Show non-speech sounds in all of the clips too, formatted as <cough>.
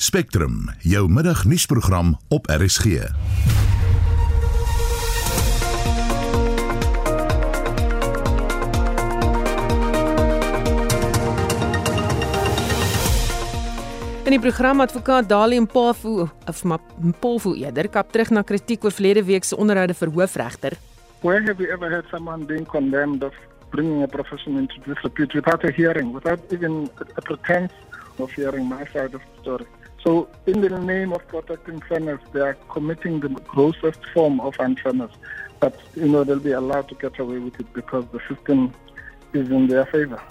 Spectrum, jou middagnuusprogram op RSG. In die program advokaat Dali Mpafu of Mpafu eerder kap terug na kritiek oor verlede week se onderhoude vir hoofregter. Where have you ever had someone being condemned of bringing a profession into disrepute without a hearing, without even a pretense of hearing my side of the story? So, in the name of protecting fairness, they are committing the grossest form of unfairness. But, you know, they'll be allowed to get away with it because the system is in their favor.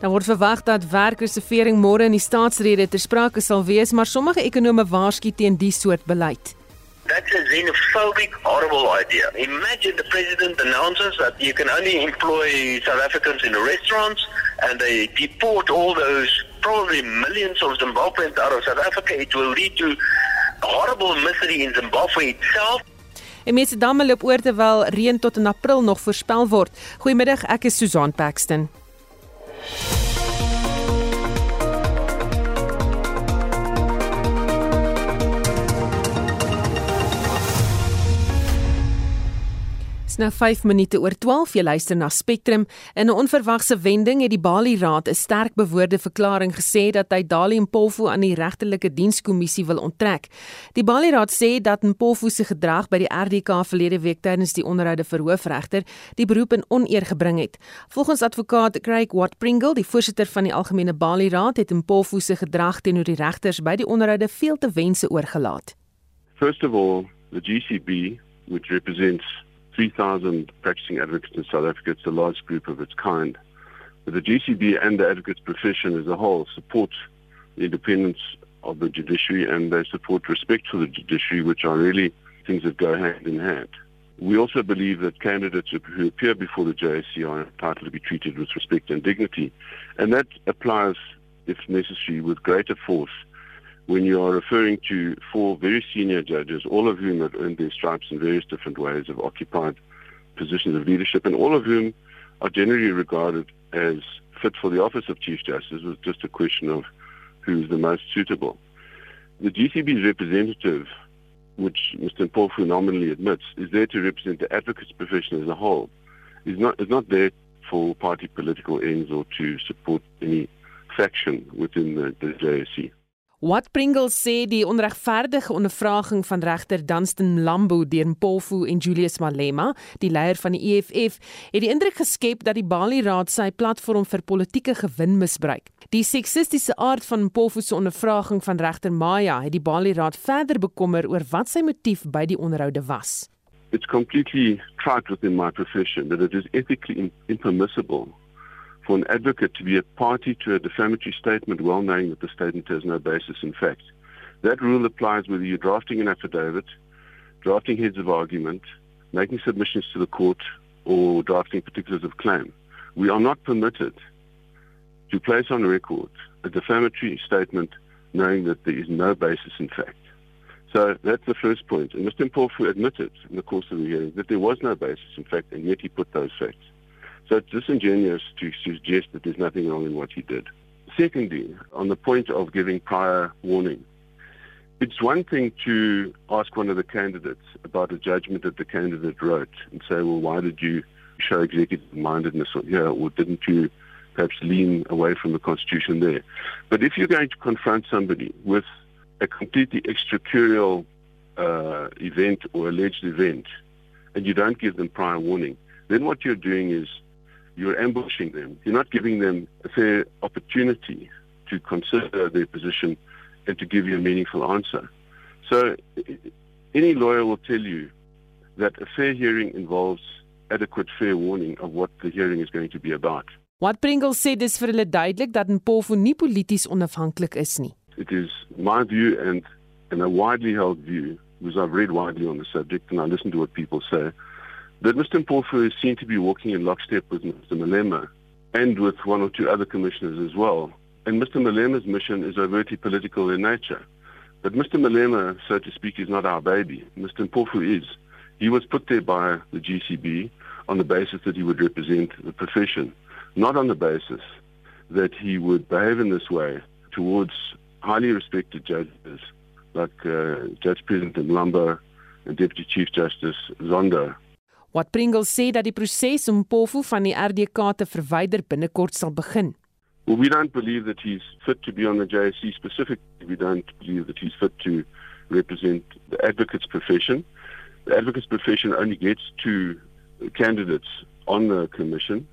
Dan word verwag dat werkersevering môre in die staatsrede ter sprake sal wees, maar sommige ekonome waarsku teen die soort beleid. That's a xenophobic, horrible idea. Imagine the president announces that you can only employ South Africans in the restaurants and they deport all those probably millions of Zimbabweans out of South Africa. It will lead to horrible misery in Zimbabwe itself. En mense damme loop oor terwyl reën tot in April nog voorspel word. Goeiemiddag, ek is Susan Paxton. Nou 5 minute oor 12 jy luister na Spectrum in 'n onverwagse wending het die Bali Raad 'n sterk bewoorde verklaring gesê dat hy Dali Mpofu aan die regtelike dienskommissie wil onttrek. Die Bali Raad sê dat Mpofu se gedrag by die RDK verlede week tydens die onderhoude vir hoofregter die beroep in oneer gebring het. Volgens advokaat Craig Watt Pringle, die voorsitter van die algemene Bali Raad, het Mpofu se gedrag teenoor die regters by die onderhoude veel te wense oorgelaat. First of all, the GCB which represents 3,000 practicing advocates in South Africa. It's the largest group of its kind. But the GCB and the advocates profession as a whole support the independence of the judiciary and they support respect for the judiciary, which are really things that go hand in hand. We also believe that candidates who appear before the JSC are entitled to be treated with respect and dignity. And that applies, if necessary, with greater force when you are referring to four very senior judges, all of whom have earned their stripes in various different ways, have occupied positions of leadership, and all of whom are generally regarded as fit for the office of Chief Justice. Was just a question of who's the most suitable. The GCB's representative, which Mr. Mpofu nominally admits, is there to represent the advocates profession as a whole. Is not is not there for party political ends or to support any faction within the, the JSC. Wat Pringle sê die onregverdige ondervraging van regter Dunstan Lambo deur Mpofu en Julius Malema, die leier van die EFF, het die indruk geskep dat die Bali Raad sy platform vir politieke gewin misbruik. Die seksistiese aard van Mpofu se ondervraging van regter Maya het die Bali Raad verder bekommer oor wat sy motief by die onderhoude was. It's completely trite within my profession that it is ethically impermissible for an advocate to be a party to a defamatory statement well knowing that the statement has no basis in fact. That rule applies whether you're drafting an affidavit, drafting heads of argument, making submissions to the court, or drafting particulars of claim. We are not permitted to place on record a defamatory statement knowing that there is no basis in fact. So that's the first point. And Mr. Mpofu admitted in the course of the hearing that there was no basis in fact, and yet he put those facts. So it's disingenuous to suggest that there's nothing wrong in what he did. Secondly, on the point of giving prior warning, it's one thing to ask one of the candidates about a judgment that the candidate wrote and say, well, why did you show executive mindedness here, or didn't you perhaps lean away from the Constitution there? But if you're going to confront somebody with a completely extracurrial uh, event or alleged event, and you don't give them prior warning, then what you're doing is you're ambushing them. You're not giving them a fair opportunity to consider their position and to give you a meaningful answer. So any lawyer will tell you that a fair hearing involves adequate fair warning of what the hearing is going to be about. Wat Pringle sê dis vir hulle duidelik dat Mpofu nie polities onafhanklik is nie. It is my view and and a widely held view because I've read widely on the subject and I listen to what people say that Mr. Mpofu is seen to be walking in lockstep with Mr. Malema and with one or two other commissioners as well. And Mr. Malema's mission is overtly political in nature. But Mr. Malema, so to speak, is not our baby. Mr. Mpofu is. He was put there by the GCB on the basis that he would represent the profession, not on the basis that he would behave in this way towards highly respected judges like uh, Judge President Mlambo and Deputy Chief Justice Zondo. Wat Pringle sê dat die proses om Pofu van die RDK te verwyder binnekort sal begin. Well, we don't believe that he's fit to be on the JSC specifically. We don't believe that he's fit to represent the advocate's profession. The advocate's profession only gets two candidates on the commission,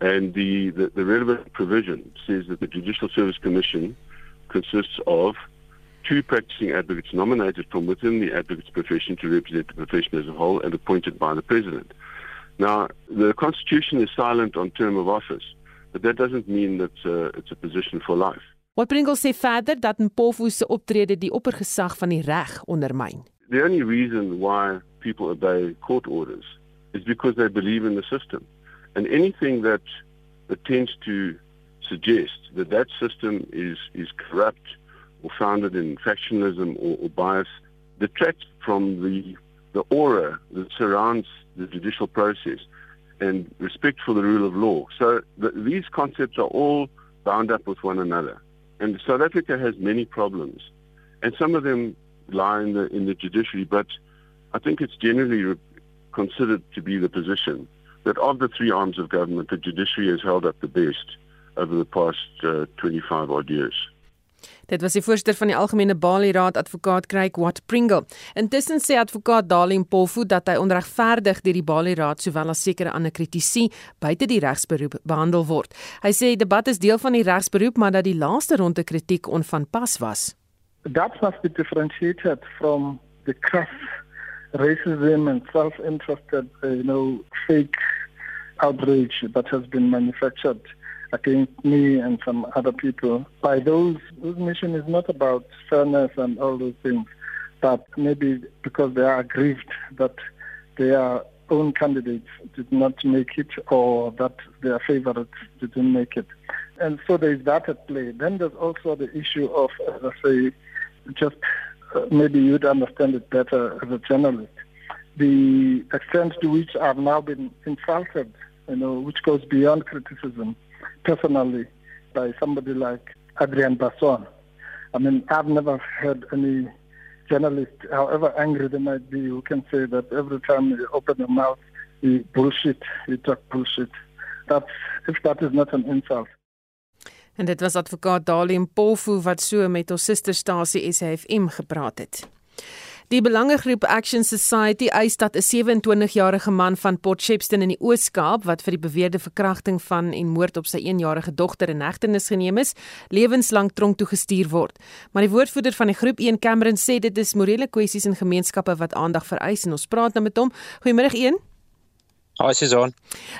and the, the, the relevant provision says that the Judicial Service Commission consists of two practicing advocates nominated from within the advocate's profession to represent the profession as a whole and appointed by the President. Now, the Constitution is silent on term of office. but that doesn't mean that uh, it's a position for life. Wat Pringle sê verder dat Mpofu se optrede die oppergesag van die reg ondermyn. The only reason why people obey court orders is because they believe in the system. And anything that attempts to suggest that that system is is corrupt or founded in factionalism or, or bias detracts from the the aura that surrounds the judicial process and respect for the rule of law. So the, these concepts are all bound up with one another. And South Africa has many problems, and some of them lie in the in the judiciary. But I think it's generally considered to be the position that of the three arms of government, the judiciary has held up the best over the past uh, 25 odd years. Dit was die voorsteur van die Algemene Bali Raad advokaat Craig Watt Pringle. Intussen sê advokaat Dalim Polfu dat hy onregverdig deur die Bali Raad sowel as sekere ander kritici buite die regsberoep behandel word. Hy sê die debat is deel van die regsberoep, maar dat die laaste ronde kritiek onvanpas was. That must be differentiated from the crass racism and self-interested, uh, you know, fake outrage that has been manufactured against me and some other people by those whose mission is not about fairness and all those things, but maybe because they are aggrieved that their own candidates did not make it or that their favorites didn't make it. And so there is that at play. Then there's also the issue of, as I say, just uh, maybe you'd understand it better as a journalist. The extent to which I've now been insulted, you know, which goes beyond criticism personally by somebody like Adrian Basson. I mean, I've never heard any journalist, however angry they might be, who can say that every time you open your mouth, you bullshit, you talk bullshit. That's, if that is not an insult. En dit was advokaat Dalim Polfu wat so met ons susterstasie SAFM gepraat het. Die belangegroep Action Society eis dat 'n 27-jarige man van Port Shepstone in die Oos-Kaap wat vir die beweerde verkrachting van en moord op sy 1-jarige dogter in hegtenis geneem is, lewenslank tronk toe gestuur word. Maar die woordvoerder van die groep, Ian Cameron, sê dit is morele kwessies in gemeenskappe wat aandag vereis en ons praat nou met hom. Goeiemôre Ian. Haai Susan.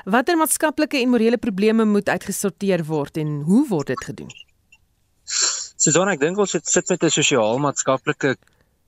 Watter maatskaplike en morele probleme moet uitgesorteer word en hoe word dit gedoen? Susan, ek dink ons sit met 'n sosiaal-maatskaplike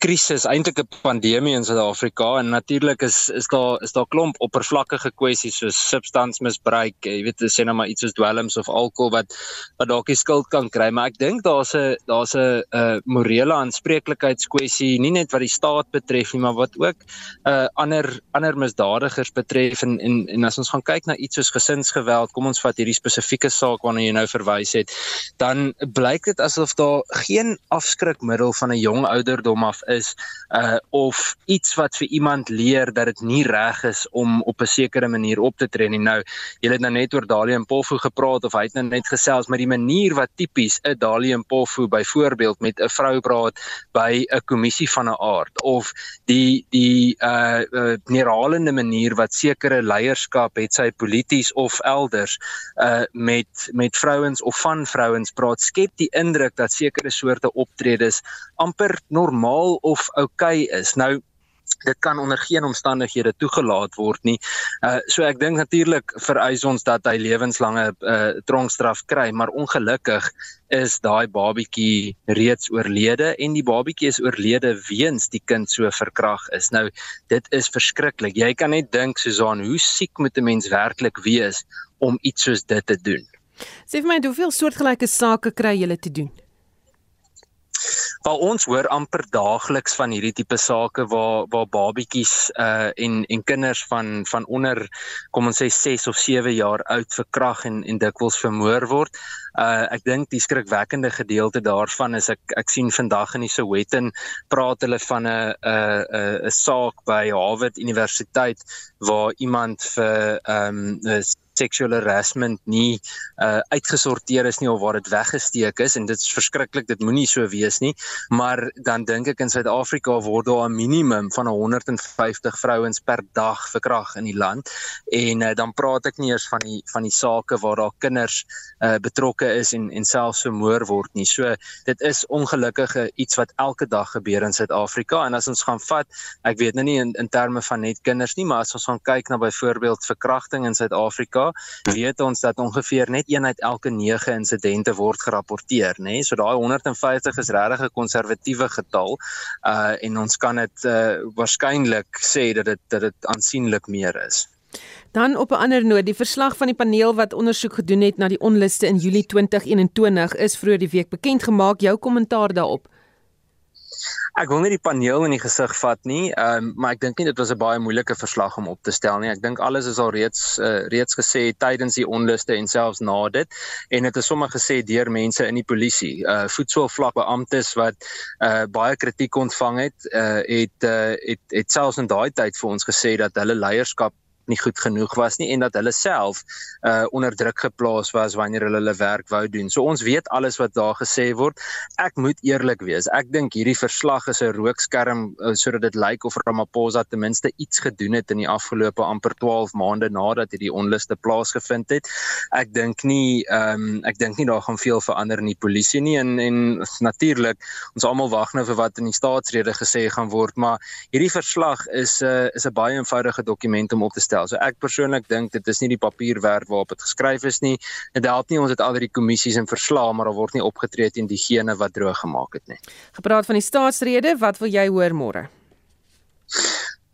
krisis, eintlik 'n pandemie in Suid-Afrika en natuurlik is is daar is daar klomp oppervlakkige kwessies soos substansmisbruik, jy weet, sê nou maar iets soos dwelms of alkohol wat wat dalk die skuld kan kry, maar ek dink daar's 'n daar's 'n uh, morele aanspreeklikheidskwessie, nie net wat die staat betref nie, maar wat ook uh, ander ander misdadigers betref en, en en as ons gaan kyk na iets soos gesinsgeweld, kom ons vat hierdie spesifieke saak waarna jy nou verwys het, dan blyk dit asof daar geen afskrikmiddel van 'n jong ouderdom af is uh of iets wat vir iemand leer dat dit nie reg is om op 'n sekere manier op te tree nie. Nou, jy het nou net oor Dalie en Polfu gepraat of hy het nou net gesels met die manier wat tipies 'n Dalie en Polfu byvoorbeeld met 'n vrou praat by 'n kommissie van 'n aard of die die uh, uh neerhalende manier wat sekere leierskap het sy polities of elders uh met met vrouens of van vrouens praat skep die indruk dat sekere soorte optredes amper normaal of oukei okay is. Nou dit kan onder geen omstandighede toegelaat word nie. Uh so ek dink natuurlik vereis ons dat hy lewenslange uh tronkstraf kry, maar ongelukkig is daai babietjie reeds oorlede en die babietjie is oorlede weens die kind so verkrag is. Nou dit is verskriklik. Jy kan net dink Susan, hoe siek moet 'n mens werklik wees om iets soos dit te doen? Sê vir my, hoeveel soortgelyke sake kry julle te doen? Waar ons hoor amper daagliks van hierdie tipe sake waar waar babietjies uh en en kinders van van onder kom ons sê 6 of 7 jaar oud verkrag en en dikwels vermoor word. Uh ek dink die skrikwekkende gedeelte daarvan is ek ek sien vandag in die Sowetan praat hulle van 'n 'n 'n saak by Harvard Universiteit waar iemand vir ehm um, sexual harassment nie uh uitgesorteer is nie of waar dit weggesteek is en dit is verskriklik dit moenie so wees nie maar dan dink ek in Suid-Afrika word daar 'n minimum van 150 vrouens per dag verkrag in die land en uh, dan praat ek nie eers van die van die sake waar daar kinders uh betrokke is en en selfs vermoor word nie. So dit is ongelukkige iets wat elke dag gebeur in Suid-Afrika en as ons gaan vat ek weet nou nie in in terme van net kinders nie maar as ons gaan kyk na byvoorbeeld verkrachting in Suid-Afrika Suid-Afrika, weet ons dat ongeveer net 1 uit elke 9 insidente word gerapporteer, nê? Nee? So daai 150 is regtig 'n konservatiewe getal. Uh en ons kan dit uh waarskynlik sê dat dit dat dit aansienlik meer is. Dan op 'n ander noot, die verslag van die paneel wat ondersoek gedoen het na die onluste in Julie 2021 is vroeër die week bekend gemaak. Jou kommentaar daarop? Ek wil nie die paneel in die gesig vat nie, um, maar ek dink nie dit was 'n baie moeilike verslag om op te stel nie. Ek dink alles is al reeds uh, reeds gesê tydens die onluste en selfs na dit en dit is sommer gesê deur mense in die polisie. Uh voetsoelvlak beamptes wat uh baie kritiek ontvang het, uh het uh het het selfs in daai tyd vir ons gesê dat hulle leierskap nie goed genoeg was nie en dat hulle self uh onder druk geplaas was wanneer hulle hulle werk wou doen. So ons weet alles wat daar gesê word. Ek moet eerlik wees. Ek dink hierdie verslag is 'n rookskerm uh, sodat dit lyk of Ramaphosa ten minste iets gedoen het in die afgelope amper 12 maande nadat hierdie onluste plaasgevind het. Ek dink nie ehm um, ek dink nie daar gaan veel verander in die polisie nie en en natuurlik ons almal wag nou vir wat in die staatsrede gesê gaan word, maar hierdie verslag is 'n uh, is 'n baie eenvoudige dokument om op te stel. So ek persoonlik dink dit is nie die papier werd waarop dit geskryf is nie. Dit help nie ons het al die kommissies en verslae, maar daar word nie opgetree teen diegene wat droog gemaak het nie. Gepraat van die staatsrede, wat wil jy hoor môre?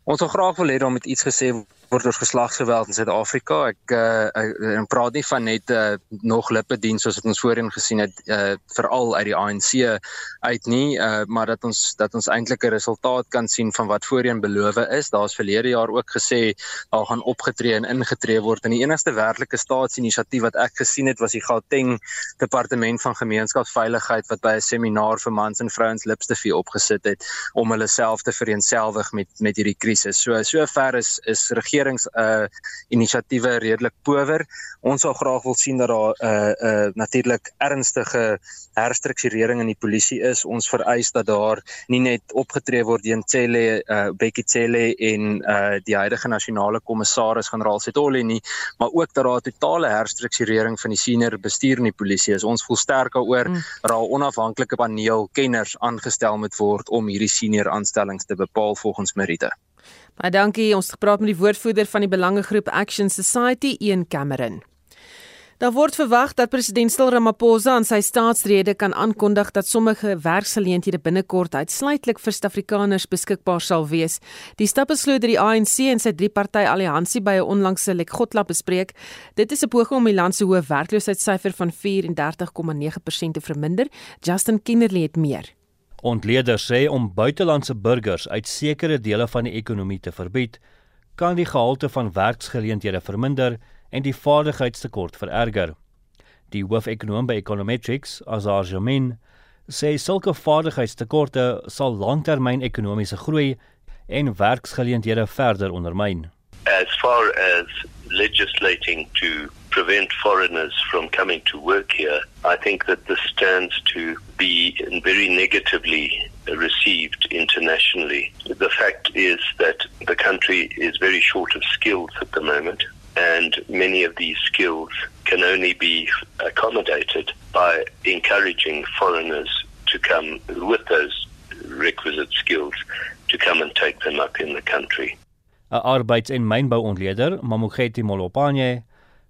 Ons wil graag wil hê daar moet iets gesê word oor geslagsgeweld in Suid-Afrika. Ek uh ek praat nie van net uh nog lippe dien soos wat ons voorheen gesien het uh veral uit die ANC uit nie, uh maar dat ons dat ons eintlik 'n resultaat kan sien van wat voorheen beloof is. Daar's verlede jaar ook gesê daar gaan opgetree en ingetree word en die enigste werklike staatsinisiatief wat ek gesien het was die Gauteng Departement van Gemeenskapsveiligheid wat by 'n seminaar vir mans en vrouens lipstifie opgesit het om hulle self te vereenselwig met met hierdie krisis. So sover is is regering regerings uh inisiatiewe redelik power. Ons sal graag wil sien dat daar 'n uh, 'n uh, natuurlik ernstige herstrukturering in die polisie is. Ons vereis dat daar nie net opgetree word teen Cele uh Bekkie Cele en uh die huidige nasionale kommissaris generaal Setoli nie, maar ook dat daar 'n totale herstrukturering van die senior bestuur in die polisie is. Ons voel sterk daaroor mm. dat daar 'n onafhanklike paneel kenners aangestel moet word om hierdie senior aanstellings te bepaal volgens meriete. Baie dankie. Ons het gepraat met die woordvoerder van die Belangegroep Action Society, Ian Cameron. Daar word verwag dat president Cyril Ramaphosa aan sy staatsrede kan aankondig dat sommige werksgeleenthede binnekort uitsluitlik vir Suid-Afrikaners beskikbaar sal wees. Die stap is glo deur die ANC en sy drie-party alliansie by 'n onlangse Lekgotla bespreek. Dit is 'n poging om die land se hoë werkloosheidssyfer van 34,9% te verminder. Justin Kinnerly het meer. Ontleeders sê om buitelandse burgers uit sekere dele van die ekonomie te verbied, kan die gehalte van werksgeleenthede verminder en die vaardigheidstekort vererger. Die hoofekonoom by Econometrics, Azar Jamin, sê sulke vaardigheidstekorte sal langtermyn ekonomiese groei en werksgeleenthede verder ondermyn. As far as legislating to prevent foreigners from coming to work here, I think that this stands to be very negatively received internationally. The fact is that the country is very short of skills at the moment, and many of these skills can only be accommodated by encouraging foreigners to come with those requisite skills to come and take them up in the country. 'n arbeids- en mynbouontleder, Mamokgethi Molopane,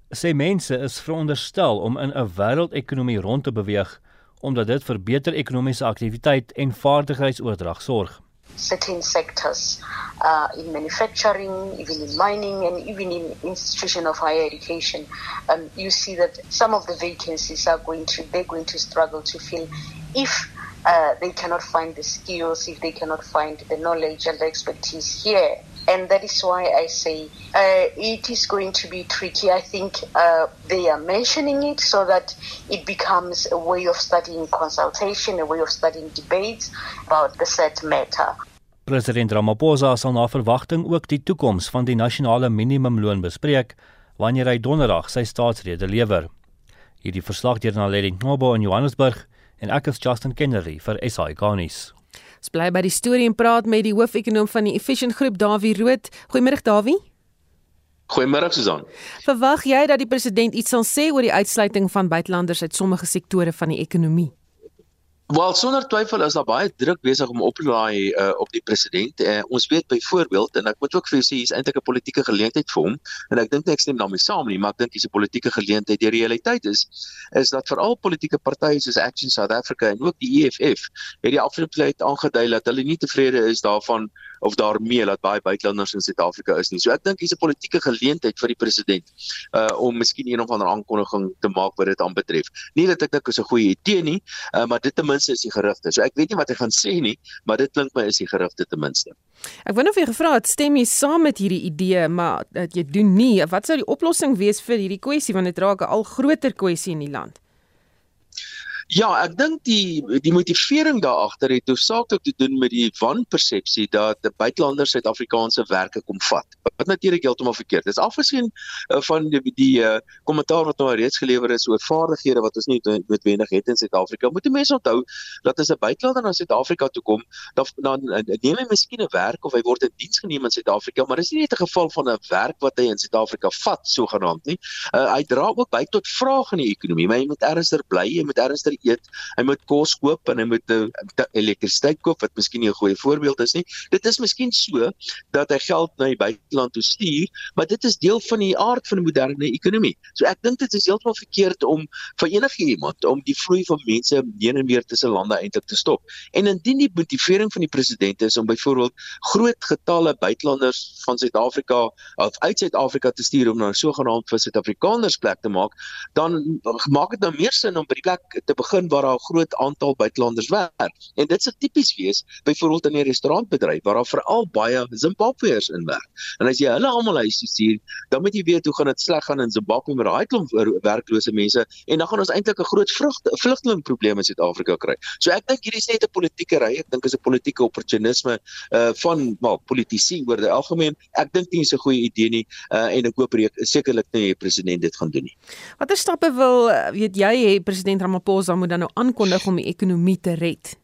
sê mense is veronderstel om in 'n wêreldekonomie rond te beweeg omdat dit vir beter ekonomiese aktiwiteit en vaardigheidsoordrag sorg. Certain sectors uh in manufacturing, even in mining and even in institution of higher education, um you see that some of the vacancies are going to they're going to struggle to fill if uh, they cannot find the skills, if they cannot find the knowledge and the expertise here. And that is why I say uh, it is going to be tricky. I think uh, they are mentioning it so that it becomes a way of studying consultation, a way of studying debates about the set matter. President Ramaphosa sal na verwagting ook die toekoms van die nasionale minimumloon bespreek wanneer hy donderdag sy staatsrede lewer. Hierdie verslag deur Naledi Ngobo in Johannesburg en ek is Justin Kennedy vir SI Garnis. Ons bly by die storie en praat met die hoofekonoom van die Efficient Groep Dawie Rood. Goeiemôre Dawie. Goeiemôre Susan. Verwag jy dat die president iets sal sê oor die uitsluiting van buitelanders uit sommige sektore van die ekonomie? Wel sonder twyfel is daar baie druk besig om op te laai uh, op die president. Uh, ons weet byvoorbeeld en ek moet ook vir julle sê hier's eintlik 'n politieke geleentheid vir hom en ek dink ek stem daarmee saam nie, maar ek dink dis 'n politieke geleentheid. Die realiteit is is dat veral politieke partye soos Action South Africa en ook die EFF het die afgelope tyd aangedui dat hulle nie tevrede is daarvan of daarmee dat baie buitelanders in Suid-Afrika is nie. So ek dink hier's 'n politieke geleentheid vir die president uh om miskien een of ander aankondiging te maak wat dit aanbetref. Nie dat ek dink is 'n goeie idee nie, uh, maar dit ten minste is die gerugte. So ek weet nie wat hy gaan sê nie, maar dit klink my is die gerugte ten minste. Ek wonder of jy gevra het stem jy saam met hierdie idee, maar dat jy doen nie. Wat sou die oplossing wees vir hierdie kwessie want dit raak 'n al groter kwessie in die land? Ja, ek dink die die motivering daar agter het hoofsaaklik te doen met die wanpersepsie dat buitelanders Suid-Afrikaanse werke kom vat. Wat natuurlik heeltemal verkeerd is. Afgesien uh, van die die uh, kommentaar wat nou reeds gelewer is oor vaardighede wat ons nie noodwendig het in Suid-Afrika. Moet mense onthou dat as 'n buitelander na Suid-Afrika toe kom, dan dan neem hy miskien 'n werk of hy word in diens geneem in Suid-Afrika, maar dis nie net 'n geval van 'n werk wat hy in Suid-Afrika vat sogenaamd nie. Uh, hy dra ook by tot vrae in die ekonomie. Maar hy moet ernstig bly, hy moet ernstig eet, hy moet kos koop en hy moet uh, elektrisiteit koop wat miskien nie 'n goeie voorbeeld is nie. Dit is miskien so dat hy geld na die buiteland toe stuur, maar dit is deel van die aard van die moderne ekonomie. So ek dink dit is heeltemal verkeerd om vir enige iemand om die vloei van mense heen en weer tussen lande eintlik te stop. En indien die motivering van die president is om byvoorbeeld groot getalle buitelanders van Suid-Afrika of uit Suid-Afrika te stuur om na 'n sogenaamde vir Suid-Afrikaners plek te maak, dan maak dit nou meer sin om by die plek te begin waar daar 'n groot aantal buitelanders werk. En dit sou tipies wees byvoorbeeld in 'n restaurantbedryf waar daar veral baie Zimbabweërs in werk. En as jy hulle almal huis toe stuur, dan moet jy weet hoe gaan dit sleg gaan in Zimbabwe met daai klomp werklose mense en dan gaan ons eintlik 'n groot vlugtelingprobleem in Suid-Afrika kry. So ek dink hierdie is net 'n politieke ry. Ek dink is 'n politieke opportunisme uh van maar politici oor die algemeen. Ek dink nie is 'n goeie idee nie uh en ek hoop sekerlik nie die president dit gaan doen nie. Watter stappe wil weet jy hê president Ramaphosa moet dan nou aankondig om die ekonomie te red?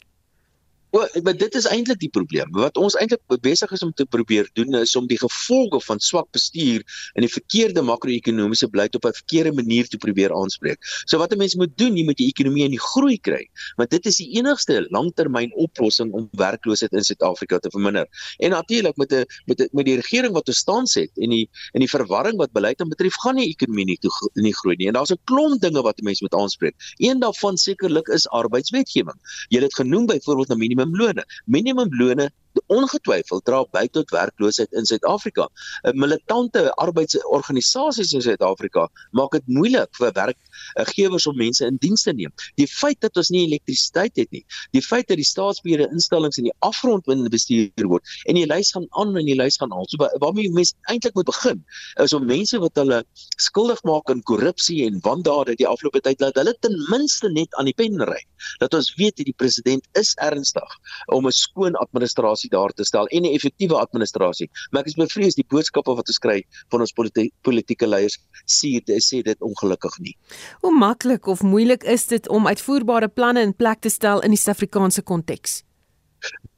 Maar dit is eintlik die probleem. Wat ons eintlik besig is om te probeer doen is om die gevolge van swak bestuur en die verkeerde makro-ekonomiese beleid op 'n verkeerde manier te probeer aanspreek. So wat 'n mens moet doen, jy moet die ekonomie in die groei kry, want dit is die enigste langtermyn oplossing om werkloosheid in Suid-Afrika te verminder. En natuurlik met 'n met 'n met die regering wat toestaan het en die en die verwarring wat beleid betref, gaan die ekonomie nie toe nie groei nie. En daar's 'n klomp dinge wat 'n mens moet aanspreek. Een daarvan sekerlik is arbeidswetgewing. Jy het genoem byvoorbeeld na minimum minimumlone. Minimumlone ongetwyfeld dra by tot werkloosheid in Suid-Afrika. 'n Militante arbeidsorganisasies in Suid-Afrika maak dit moeilik vir werkgewers om mense in diens te neem. Die feit dat ons nie elektrisiteit het nie, die feit dat die staatsbeheerde instellings in die afgrond binne bestuur word en die lys gaan aan en die lys gaan al. So waarmee mense eintlik moet begin is om mense wat hulle skuldig maak aan korrupsie en wandade die afgelope tyd laat hulle ten minste net aan die pen ry. Dat ons weet dat die president is ernstig om 'n skoon administrasie administrasie daar te stel en 'n effektiewe administrasie. Maar ek is bevrees die boodskappe wat ons kry van ons politi politieke leiers sê sê dit ongelukkig nie. Hoe maklik of moeilik is dit om uitvoerbare planne in plek te stel in die Suid-Afrikaanse konteks?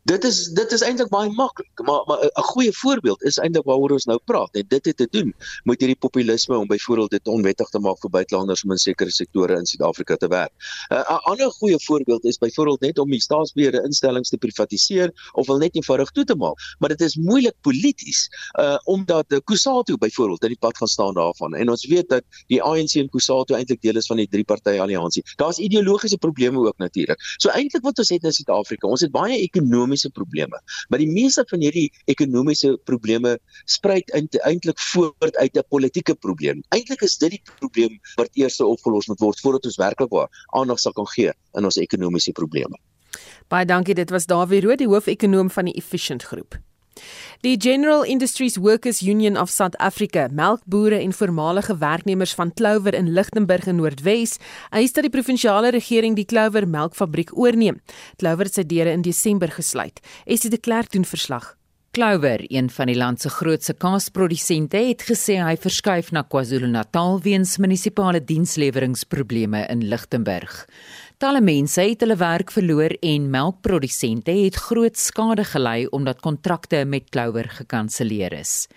Dit is dit is eintlik baie maklik, maar maar 'n goeie voorbeeld is eintlik waaroor ons nou praat en dit het te doen met hierdie populisme om byvoorbeeld dit onwettig te maak vir buitelanders om in sekere sektore in Suid-Afrika te werk. 'n Ander goeie voorbeeld is byvoorbeeld net om die staatsbeheerde instellings te privatiseer of wil net eenvoudig toe te maak, maar dit is moeilik polities uh omdat die Kusatu byvoorbeeld in die pad gaan staan daarvan en ons weet dat die ANC en Kusatu eintlik deel is van die drie party alliansie. Daar's ideologiese probleme ook natuurlik. So eintlik wat ons het in Suid-Afrika, ons het baie ekonomiese ekonomiese probleme. Maar die meeste van hierdie ekonomiese probleme spruit eintlik voort uit 'n politieke probleem. Eintlik is dit die probleem wat eers opgelos moet word voordat ons werklik waar aandag sal kan gee aan ons ekonomiese probleme. Baie dankie, dit was Dawie Rood, die hoofekonoom van die Efficient Groep. Die General Industries Workers Union of South Africa, melkbooie en voormalige werknemers van Clover in Lichtenburg in Noordwes, eis dat die provinsiale regering die Clover melkfabriek oorneem. Clover het sy deure in Desember gesluit. Essie de Klerk doen verslag. Clover, een van die land se grootste kaasprodusente, het gesê hy verskuif na KwaZulu-Natal weens munisipale diensleweringprobleme in Lichtenburg. Talle mense het hulle werk verloor en melkprodusente het groot skade gely omdat kontrakte met Clover gekanselleer is.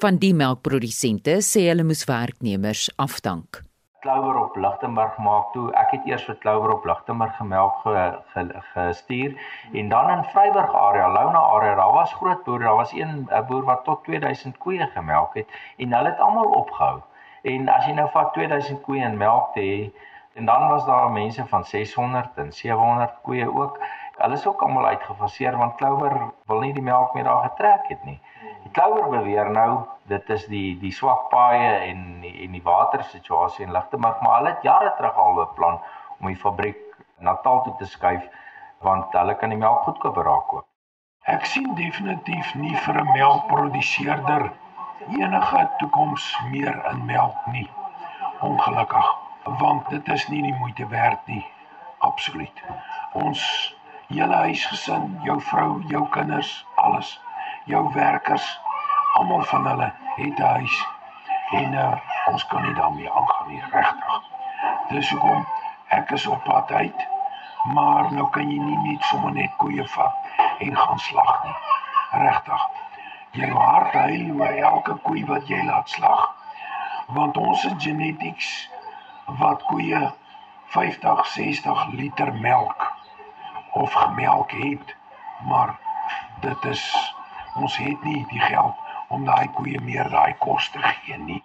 Van die melkprodusente sê hulle moes werknemers afdank. Clover op Lichtenburg maak toe. Ek het eers vir Clover op Lichtenburg gemelk ge, ge, gestuur en dan in Vryburg area, Louna area, daar was groot boere, daar was een 'n boer wat tot 2000 koeie gemelk het en hulle het almal opgehou. En as jy nou vat 2000 koeie en melk te hê, En dan was daar mense van 600 en 700 koeie ook. Hulle is ook almal uitgefaseer want Clover wil nie die melk meer daar getrek het nie. Die Clover beweer nou dit is die die swak paaie en die, en die watersituasie in Lichtenburg, maar hulle het jare terug al beplan om die fabriek Natal toe te skuif want hulle kan die melk goedkoper raak koop. Ek sien definitief nie vir 'n melkproduseerder enige toekoms meer in melk nie. Ongelukkig want dit is nie die moeite werd nie. Absoluut. Ons hele huisgesin, jou vrou, jou kinders, alles, jou werkers, almal van hulle het 'n huis en uh, ons kan nie daarmee aangaan nie, regtig. Dis hoekom ek is op pad uit, maar nou kan jy nie net sommer net koeie vat en gaan slag nie. Regtig. Jy hart huil oor elke koei wat jy laat slag. Want ons is genetics wat koeie 50, 60 liter melk of gemelk het, maar dit is ons het nie die geld om daai koeie meer daai kos te gee nie.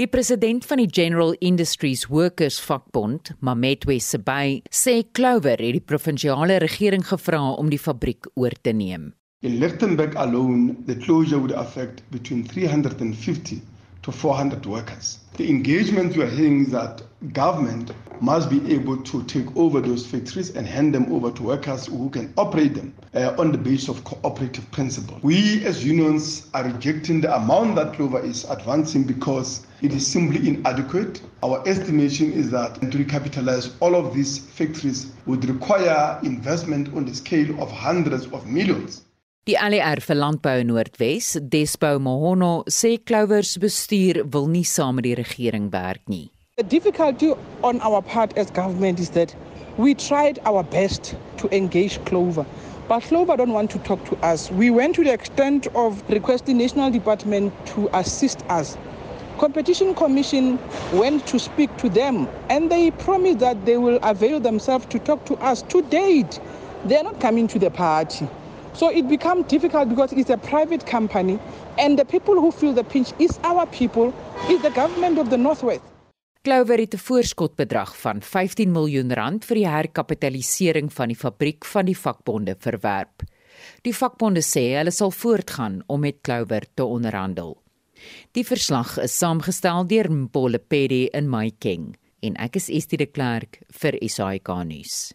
Die president van die General Industries Workers Vakbond, Mametwe Sebay, sê Clover het die provinsiale regering gevra om die fabriek oor te neem. In Lichtenburg alone, the closure would affect between 350 to 400 workers. The engagement we are hearing is that government must be able to take over those factories and hand them over to workers who can operate them uh, on the basis of cooperative principle. We as unions are rejecting the amount that Clover is advancing because it is simply inadequate. Our estimation is that to recapitalize all of these factories would require investment on the scale of hundreds of millions. Die ALR vir Landbou Noordwes, Despo Mohono, sê Clover se bestuur wil nie saam met die regering werk nie. The difficulty on our part as government is that we tried our best to engage Clover, but Clover don't want to talk to us. We went to the extent of requesting National Department to assist us. Competition Commission went to speak to them and they promised that they will avail themselves to talk to us. To date, they are not coming to the party. So it becomes difficult because it's a private company and the people who feel the pinch is our people, is the government of the Northwest. Clover het 'n voorskotbedrag van 15 miljoen rand vir die herkapitalisering van die fabriek van die vakbonde verwerp. Die vakbonde sê hulle sal voortgaan om met Clover te onderhandel. Die verslag is saamgestel deur Mpole Pedi in Maikeng en ek is Estie de Klerk vir SAK nuus.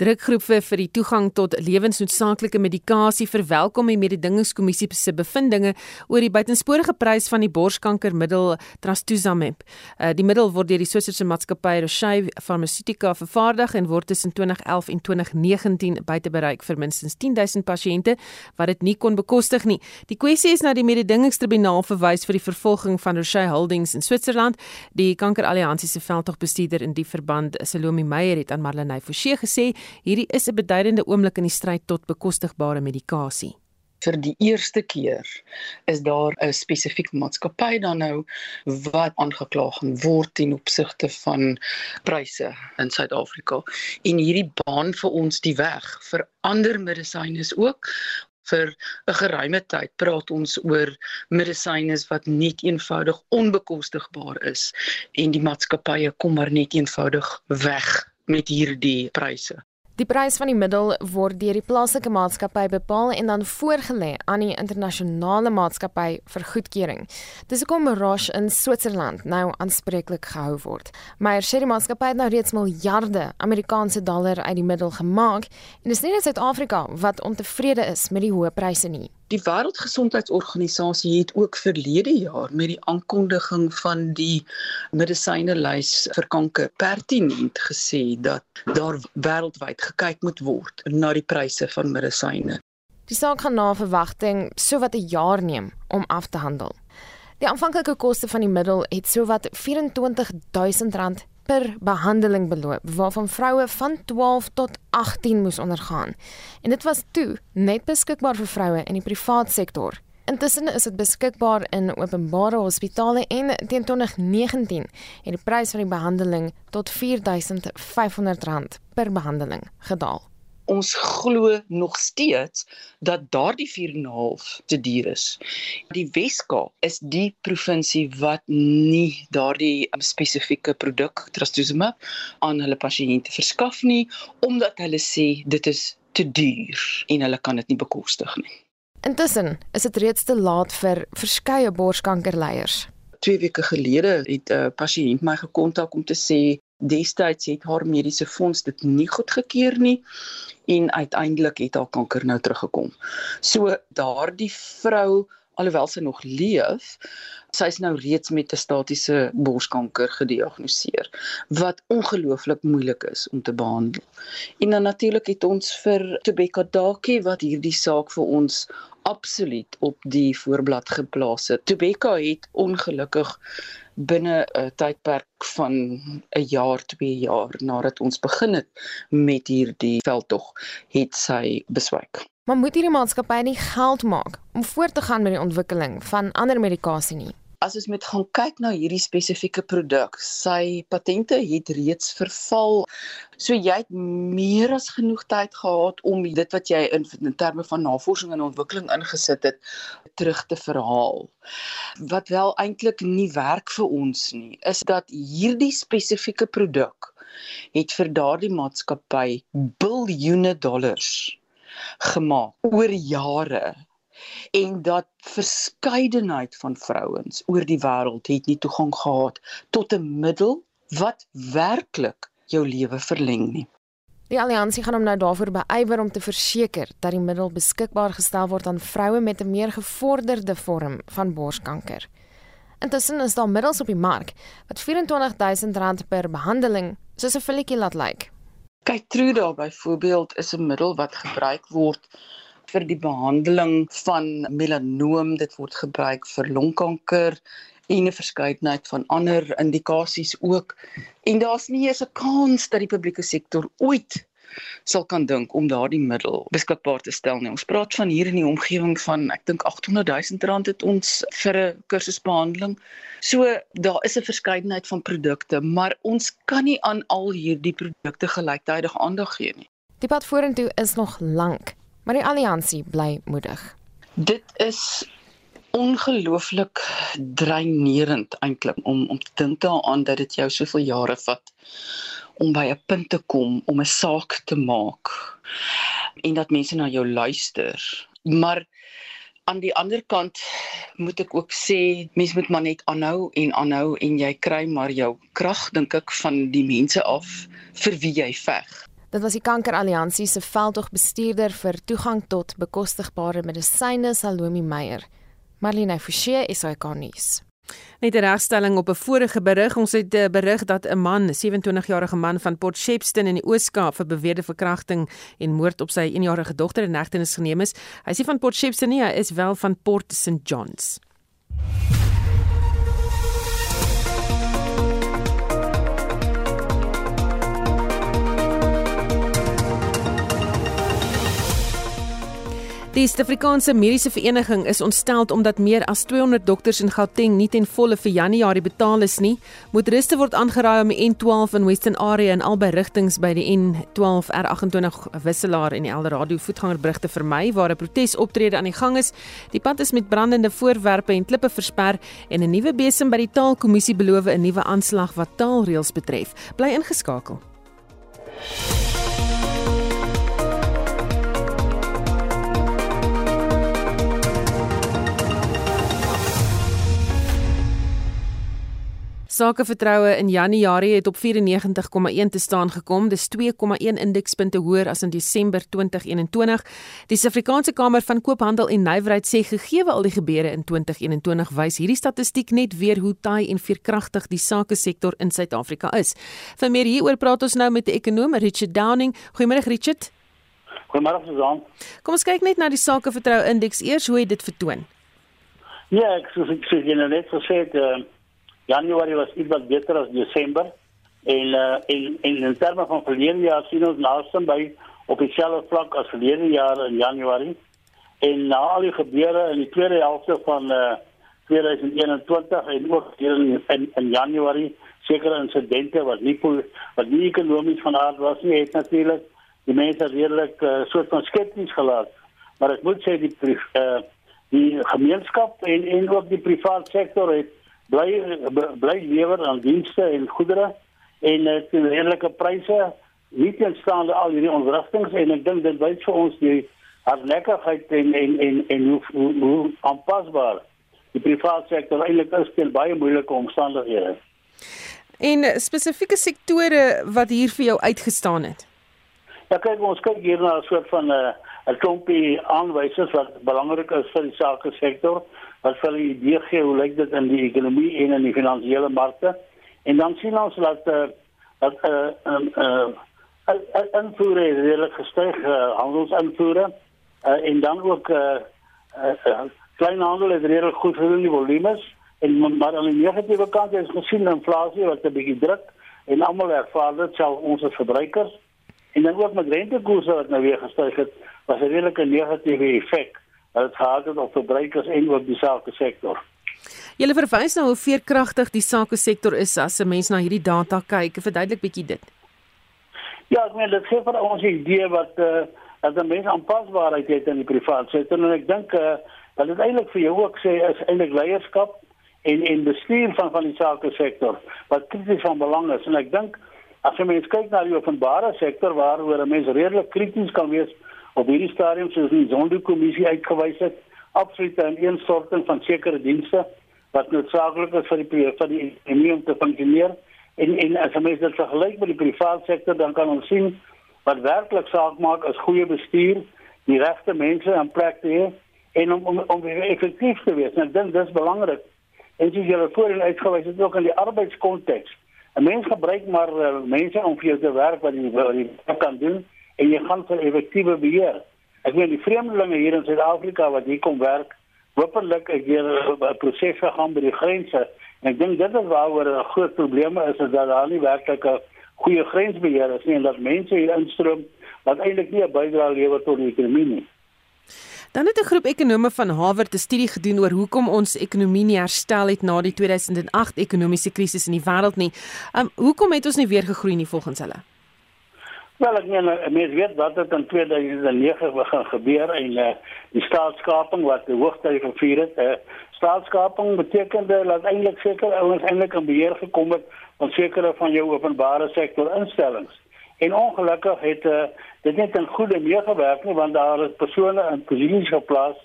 Drukgroepe vir die toegang tot lewensnoodsaaklike medikasie verwelkom die mededingingskommissie se bevindinge oor die buitensporige prys van die borskankermiddel Trastuzumab. Uh, die middel word deur die Switserse maatskappy Roche Pharmaceutica vervaardig en word tussen 2011 en 2019 buite bereik vir minstens 10000 pasiënte wat dit nie kon bekostig nie. Die kwessie is na die mededingingstribunaal verwys vir die vervolging van Roche Holdings in Switserland. Die Kankeralliansie se veldtogbestuurder in die verband, Salome Meyer, het aan Marlenae Forsie gesê hierdie is 'n beduidende oomblik in die stryd tot bekostigbare medikasie. Vir die eerste keer is daar 'n spesifieke maatskappy dan nou wat aangekla gaan word ten opsigte van pryse in Suid-Afrika. En hierdie baan vir ons die weg vir ander medisyne ook vir 'n geruime tyd praat ons oor medisyne wat net eenvoudig onbekostigbaar is en die maatskappye kom maar net eenvoudig weg met hierdie pryse. Die prys van die middel word deur die plaaslike maatskappy bepaal en dan voorgelê aan die internasionale maatskappy vir goedkeuring. Dis hoekom Roche in Switserland nou aanspreeklik gehou word. Meyer sê die maatskappy het nou reeds miljarde Amerikaanse dollar uit die middel gemaak en dis nie net Suid-Afrika wat ontevrede is met die hoë pryse nie. Die Wêreldgesondheidsorganisasie het ook verlede jaar met die aankondiging van die medisynelys vir kanker pertinent gesê dat daar wêreldwyd gekyk moet word na die pryse van medisyne. Die saak gaan na verwagting sowat 'n jaar neem om af te handel. Die aanvanklike koste van die middel het sowat R24000 per behandeling beloop waarvan vroue van 12 tot 18 moes ondergaan. En dit was toe net beskikbaar vir vroue in die privaat sektor. Intussen is dit beskikbaar in openbare hospitale en teen 2019 het die prys van die behandeling tot R4500 per behandeling gedaal ons glo nog steeds dat daardie 4.5 te duur is. Die Weskaap is die provinsie wat nie daardie um, spesifieke produk trastuzumab aan hulle pasiënte verskaf nie omdat hulle sê dit is te duur en hulle kan dit nie bekostig nie. Intussen is dit reeds te laat vir verskeie borskankerleiers. 2 weke gelede het 'n pasiënt my gekontak om te sê destyds het haar mediese fonds dit nie goedgekeur nie en uiteindelik het haar kanker nou teruggekom. So daardie vrou alhoewel sy nog leef, sy is nou reeds met 'n statiese borskanker gediagnoseer wat ongelooflik moeilik is om te behandel. En dan natuurlik het ons vir Tobeka Daki wat hierdie saak vir ons absoluut op die voorblad geplaas het. Tobeka het ongelukkig binne 'n tydperk van 'n jaar, 2 jaar nadat ons begin het met hierdie veldtog, het sy beswyk. Maar moet hierdie maatskappy nie geld maak om voort te gaan met die ontwikkeling van ander medikasie nie? as ons met gaan kyk na hierdie spesifieke produk, sy patente het reeds verval. So jy het meer as genoeg tyd gehad om dit wat jy in, in terme van navorsing en ontwikkeling ingesit het terug te verhaal. Wat wel eintlik nie werk vir ons nie, is dat hierdie spesifieke produk het vir daardie maatskappy biljoene dollars gemaak oor jare en dat verskeidenheid van vrouens oor die wêreld het nie toegang gehad tot 'n middel wat werklik jou lewe verleng nie. Die alliansie gaan hom nou daarvoor beywer om te verseker dat die middel beskikbaar gestel word aan vroue met 'n meer gevorderde vorm van borskanker. Intussen is daar middels op die mark wat R24000 per behandeling soos 'n filletjie laat lyk. Kyk, Truda byvoorbeeld is 'n middel wat gebruik word vir die behandeling van melanoom, dit word gebruik vir longkanker en 'n verskeidenheid van ander indikasies ook. En daar's nie eens 'n kans dat die publieke sektor ooit sal kan dink om daardie middel beskikbaar te stel nie. Ons praat van hier in die omgewing van ek dink 800 000 rand het ons vir 'n kursusbehandeling. So daar is 'n verskeidenheid van produkte, maar ons kan nie aan al hierdie produkte gelyktydig aandag gee nie. Die pad vorentoe is nog lank maar die alliansie bly moedig. Dit is ongelooflik dreinerend eintlik om om te dink daaraan dat dit jou soveel jare vat om by 'n punt te kom om 'n saak te maak en dat mense na jou luister. Maar aan die ander kant moet ek ook sê mense moet maar net aanhou en aanhou en jy kry maar jou krag dink ek van die mense af vir wie jy veg. Dit was die Kankeralliansie se veldtogbestuurder vir toegang tot bekostigbare medisyne, Salomi Meyer. Marlene Forsie, SAK nuus. Net 'n regstelling op 'n vorige berig. Ons het 'n eh, berig dat 'n man, 'n 27-jarige man van Port Shepstone in die Oos-Kaap vir beweerde verkrachting en moord op sy 1-jarige dogter in hegtenis geneem is. Hy is nie van Port Shepstone nie, hy is wel van Port St Johns. Die Suid-Afrikaanse Mediese Vereniging is ontstel omdat meer as 200 dokters in Gauteng nie ten volle vir Januarie betaal is nie. Motoriste word aangeraai om die N12 in Western Area en albei rigtings by die N12 R28 wisselaar en die Eldorado voetgangerbrug te vermy waar 'n protesoptrede aan die gang is. Die pad is met brandende voorwerpe en klippe versper en 'n nuwe besem by die Taalkommissie beloof 'n nuwe aanslag wat taalreëls betref. Bly ingeskakel. Sakevertroue in Januarie het op 94,1 te staan gekom. Dis 2,1 indekspunte hoër as in Desember 2021. Die Suid-Afrikaanse Kamer van Koophandel en Nywerheid sê gegee al die gebeure in 2021 wys hierdie statistiek net weer hoe taai en veerkragtig die sake sektor in Suid-Afrika is. Vir meer hieroor praat ons nou met die ekonom Richard Downing. Goeiemôre Richard. Goeiemôre Susan. Kom ons kyk net na die sakevertroue indeks eers hoe dit vertoon? Ja, ek sê ek sê jy net gesê het uh, Januarie was iets beter as Desember. En uh, en in terme van verlede jaar sien ons naaste by op dieselfde vlak as verlede jaar in Januarie en na al die gebeure in die tweede helfte van uh, 2021 en ook hier in, in, in Januarie sekere insidente wat nie wat nie ekonomies van aard was nie het natuurlik die mense redelik uh, soort van skepties gelaat. Maar ek moet sê die uh, die gemeenskap en en ook die private sektor het bly bly lewer aan dienste en goedere en dit uh, redelike pryse nie teenstaande al hierdie ontwrigtinge en ek dink dit wys vir ons die hardnekkigheid en en en en hoe hoe, hoe aanpasbaar die private sektor eintlik is teen baie moeilike omstandighede. En spesifieke sektore wat hier vir jou uitgestaan het. Ja kyk ons kyk hier na 'n soort van 'n uh, 'n klompie aanwysers wat belangrik is vir die sake sektor wat vir die idee gee hoe lyk dit in die ekonomie en in die finansiële markte. En dan sien ons dat uh, dat eh uh, uh, uh, invoere redelik gestyg uh, handelsinvoere uh, en dan ook eh uh, uh, kleinhandel het redelik goed gedoen die volumes en maar aan die negatiewe kant is gesien inflasie wat 'n bietjie druk en almal ervaar dit self ons verbruikers. En dan ook met rentekoerse wat nou weer gestyg het was 'n redelike negatiewe effek wat dit gehad het op verbruikers en ook die sake sektor. Jy verwys nou hoe veerkragtig die sake sektor is as 'n mens na hierdie data kyk. Verduidelik bietjie dit. Ja, ek meen dit gee vir ons 'n idee wat eh uh, dat 'n mens aanpasbaarheid het in die private sektor en ek dink eh uh, dat dit eintlik vir jou ook sê is eintlik leierskap en en bestuur van van die sake sektor wat krities van belang is en ek dink as jy mens kyk na die openbare sektor waaroor 'n mens redelik krities kan wees op hierdie stadium soos die Zondo-kommissie uitgewys het, absolute ineenstorting van sekere dienste wat noodsaaklik is vir die vir die ekonomie om te funksioneer. En en as ons dit vergelyk met die private sektor, dan kan ons sien wat werklik saak maak is goeie bestuur, die regte mense in plek te hê en om om om effektief te wees. En dit dis belangrik. En as jy voorheen uitgewys het ook in die arbeidskonteks. 'n Mens gebruik maar uh, mense om vir jou te werk wat jy wat jy kan doen en jy gaan vir effektiewe beheer. Ek weet die vreemdelinge hier in Suid-Afrika wat hier kom werk, hopelik het hier 'n proses gegaan by die grense. En ek dink dit is waaroor 'n groot probleem is, is dat daar nie werklik 'n goeie grensbeheer is nie en dat mense hier instroom wat eintlik nie 'n bydrae lewer tot die ekonomie nie. Dan het 'n groep ekonome van Harvard 'n studie gedoen oor hoekom ons ekonomie nie herstel het na die 2008 ekonomiese krisis in die wêreld nie. Um hoekom het ons nie weer gegroei nie volgens hulle? Wel ek meen mense weet wat het in 2009 begin gebeur en uh, die staatskaping wat die hoogtyd gevier het. Uh, staatskaping beteken dat eintlik seker ouens eintlik in beheer gekom het van sekere van jou openbare sektor instellings. En ongelukkig het uh, dit net in goeie meegewerk nie want daar is persone in posisies geplaas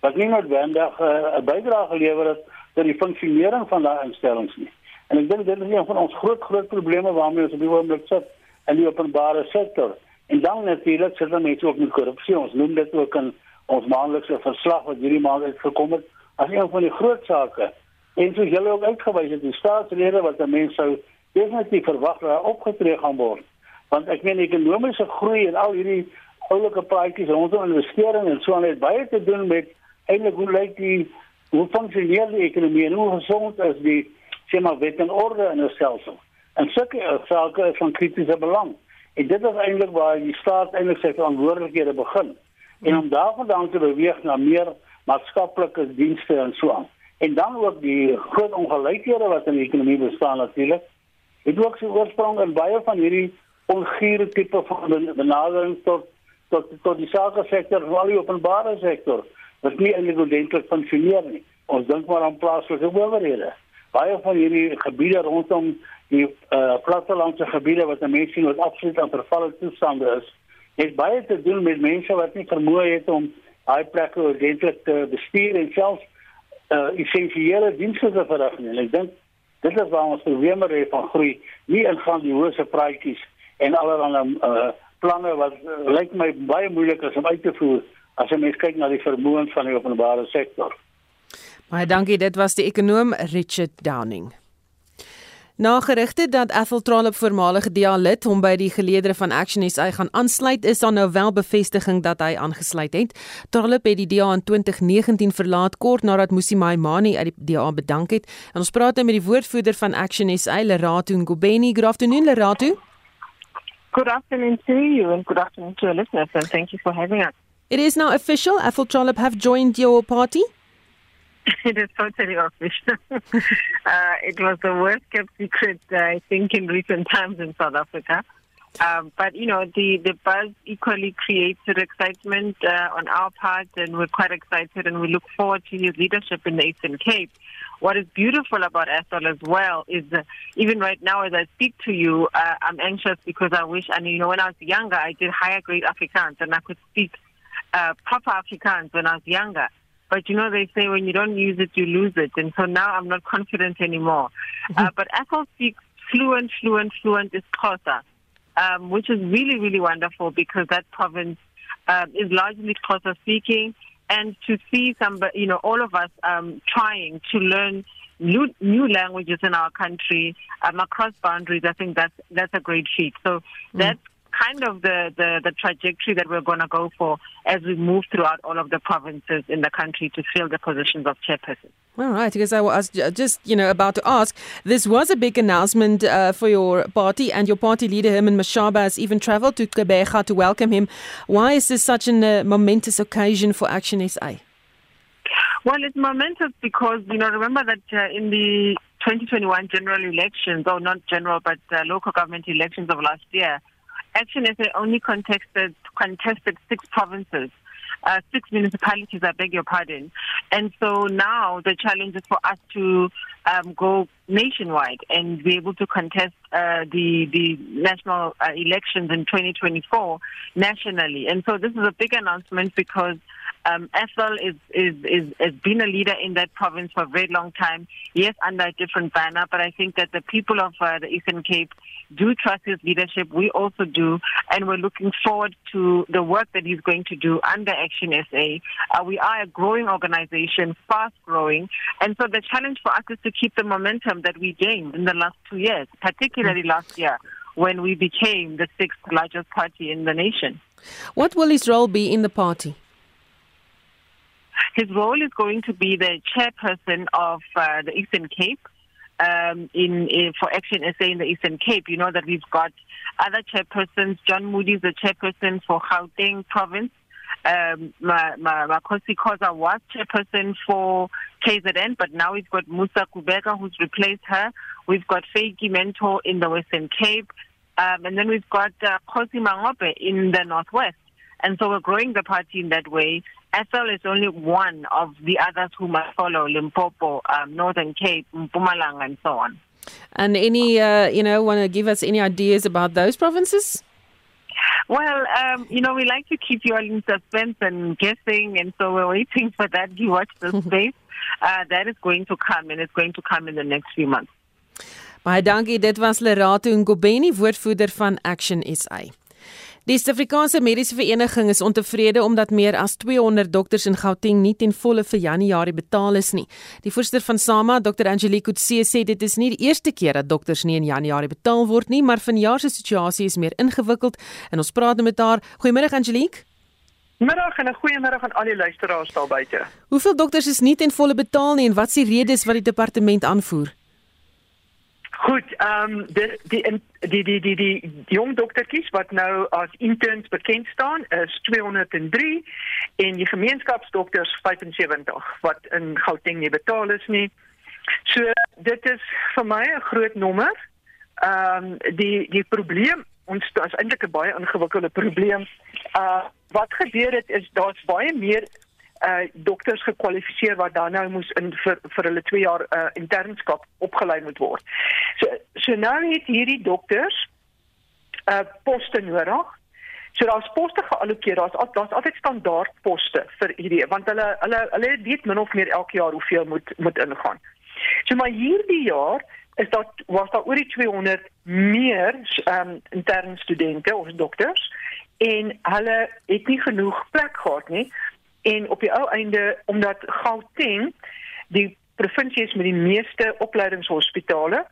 wat nie noodwendig 'n uh, bydrae gelewer het tot die funksionering van daai instellings nie. En ek dink dit is een van ons groot groot probleme waarmee ons op die oomblik sit in die openbare sektor. En dan natuurlik sit mense ook met korrupsie. Ons noem dit ook in ons maandelikse verslag wat hierdie maand uitgekom het as een van die groot sake. En soos julle ook uitgewys het, die staatslede wat mense sou definitief verwag dat opgetree gaan word. Want ek meen ekonomiese groei en al hierdie oulike praatjies rondom investering en so aan het baie te doen met eintlik hoe lyk die hoe funksioneer die ekonomie en hoe gesond is die sê maar wet en orde in 'n stelsel. En sulke sake is van kritiese belang. En dit is eintlik waar die staat eintlik sy verantwoordelikhede begin. En om daarvandaan te beweeg na meer maatskaplike dienste en so aan. En dan ook die groot ongelykhede wat in die ekonomie bestaan natuurlik. Dit ook sy oorsprong in baie van hierdie ongure tipe van benadering tot tot tot die sake sektor, veral die openbare sektor. Wat nie eintlik ordentlik funksioneer nie. Ons dink maar aan plaaslike owerhede. Baie van hierdie gebiede rondom die uh, plattelandse gebiede wat mense sien wat absoluut aan vervalle toestande is, het baie te doen met mense wat nie vermoë het om daai plekke ordentlik te bestuur en selfs uh, essensiële dienste te verrig nie. En ek dink Dit is waar ons probleme het van groei, nie in grandioose praatjies en allerlei uh, planne wat uh, lyk my baie moeilik is om uit te voer as jy mens kyk na die vermoëns van die openbare sektor. Baie dankie, dit was die ekonom Richard Downing. Na gerugte dat Ethel Trollop voormalige DA lid hom by die geleedere van Action SA gaan aansluit, is daar nou wel bevestiging dat hy aangesluit het. Trollop het die DA in 2019 verlaat kort nadat Musi Maimani uit die DA bedank het. En ons praat nou met die woordvoerder van Action SA, Lerato Ngobeni. Good afternoon, Lerato. Good afternoon to you and good afternoon to our listeners and thank you for having us. It is now official. Ethel Trollop have joined your party. <laughs> it is totally official. <laughs> uh, it was the worst kept secret, uh, I think, in recent times in South Africa. Um, but you know, the the buzz equally created excitement uh, on our part, and we're quite excited, and we look forward to his leadership in the Eastern Cape. What is beautiful about Ethel as well is uh, even right now, as I speak to you, uh, I'm anxious because I wish, and you know, when I was younger, I did higher grade Afrikaans, and I could speak uh, proper Afrikaans when I was younger. But you know, they say when you don't use it, you lose it. And so now I'm not confident anymore. Uh, but Ethel speaks fluent, fluent, fluent is Xhosa, um, which is really, really wonderful because that province um, is largely Xhosa speaking. And to see some, you know, all of us um, trying to learn new, new languages in our country um, across boundaries, I think that's that's a great feat. So that's kind of the, the, the trajectory that we're going to go for as we move throughout all of the provinces in the country to fill the positions of chairperson. All right, because I was just, you know, about to ask, this was a big announcement uh, for your party, and your party leader, Herman Mashaba, has even traveled to Quebec to welcome him. Why is this such a uh, momentous occasion for Action SA? Well, it's momentous because, you know, remember that uh, in the 2021 general elections, or not general, but uh, local government elections of last year, Action SA only contested contested six provinces, uh, six municipalities. I beg your pardon. And so now the challenge is for us to um, go nationwide and be able to contest uh, the the national uh, elections in 2024 nationally. And so this is a big announcement because. Um, Ethel is, is, is, has been a leader in that province for a very long time. Yes, under a different banner, but I think that the people of uh, the Eastern Cape do trust his leadership. We also do, and we're looking forward to the work that he's going to do under Action SA. Uh, we are a growing organization, fast growing, and so the challenge for us is to keep the momentum that we gained in the last two years, particularly last year when we became the sixth largest party in the nation. What will his role be in the party? His role is going to be the chairperson of uh, the Eastern Cape um, in, in, for Action SA in the Eastern Cape. You know that we've got other chairpersons. John Moody is the chairperson for Gauteng Province. Um, Makosi Koza was chairperson for KZN, but now we've got Musa Kubeka who's replaced her. We've got Feiki Mentor in the Western Cape. Um, and then we've got uh, Kosi Mangope in the Northwest. And so we're growing the party in that way. Ethel is only one of the others who must follow Limpopo, um, Northern Cape, Mpumalanga, and so on. And any, uh, you know, want to give us any ideas about those provinces? Well, um, you know, we like to keep you all in suspense and guessing, and so we're waiting for that. You watch the <laughs> space. Uh, that is going to come, and it's going to come in the next few months. Baie dankie. Dit was Lerato Ngobeni, woordvoerder van Action SA. Die Suid-Afrikaanse Mediese Vereniging is ontevrede omdat meer as 200 dokters in Gauteng nie ten volle vir Januarie betaal is nie. Die voorsitter van SAMA, Dr. Angelique Kutse, sê dit is nie die eerste keer dat dokters nie in Januarie betaal word nie, maar vanjaar se situasie is meer ingewikkeld en ons praat nou met haar. Goeiemôre Angelique. Middag en 'n goeie middag aan al die luisteraars daar buite. Hoeveel dokters is nie ten volle betaal nie en wat is die redes wat die departement aanvoer? Goed, ehm um, die, die die die die die jong doktertjies wat nou as interns bekend staan is 203 en die gemeenskapsdokters 75 wat in Gauteng nie betaal is nie. So dit is vir my 'n groot nommer. Ehm um, die die probleem ons is eintlik 'n baie ingewikkelde probleem. Uh wat gebeur het is daar's baie meer uh dokters gekwalifiseer wat dan nou moes in vir vir hulle 2 jaar uh internskap opgelei moet word. So so nou het hierdie dokters uh poste nodig. So daar's poste geallokeer. Daar's daar's altyd standaard poste vir hierdie want hulle hulle hulle weet min of meer elke jaar hoeveel moet moet ingaan. So maar hierdie jaar is daar was daar oor die 200 meer ehm um, interne studente of dokters en hulle het nie genoeg plek gehad nie en op die ou einde omdat Gauteng die provinsie is met die meeste opleidingshospitale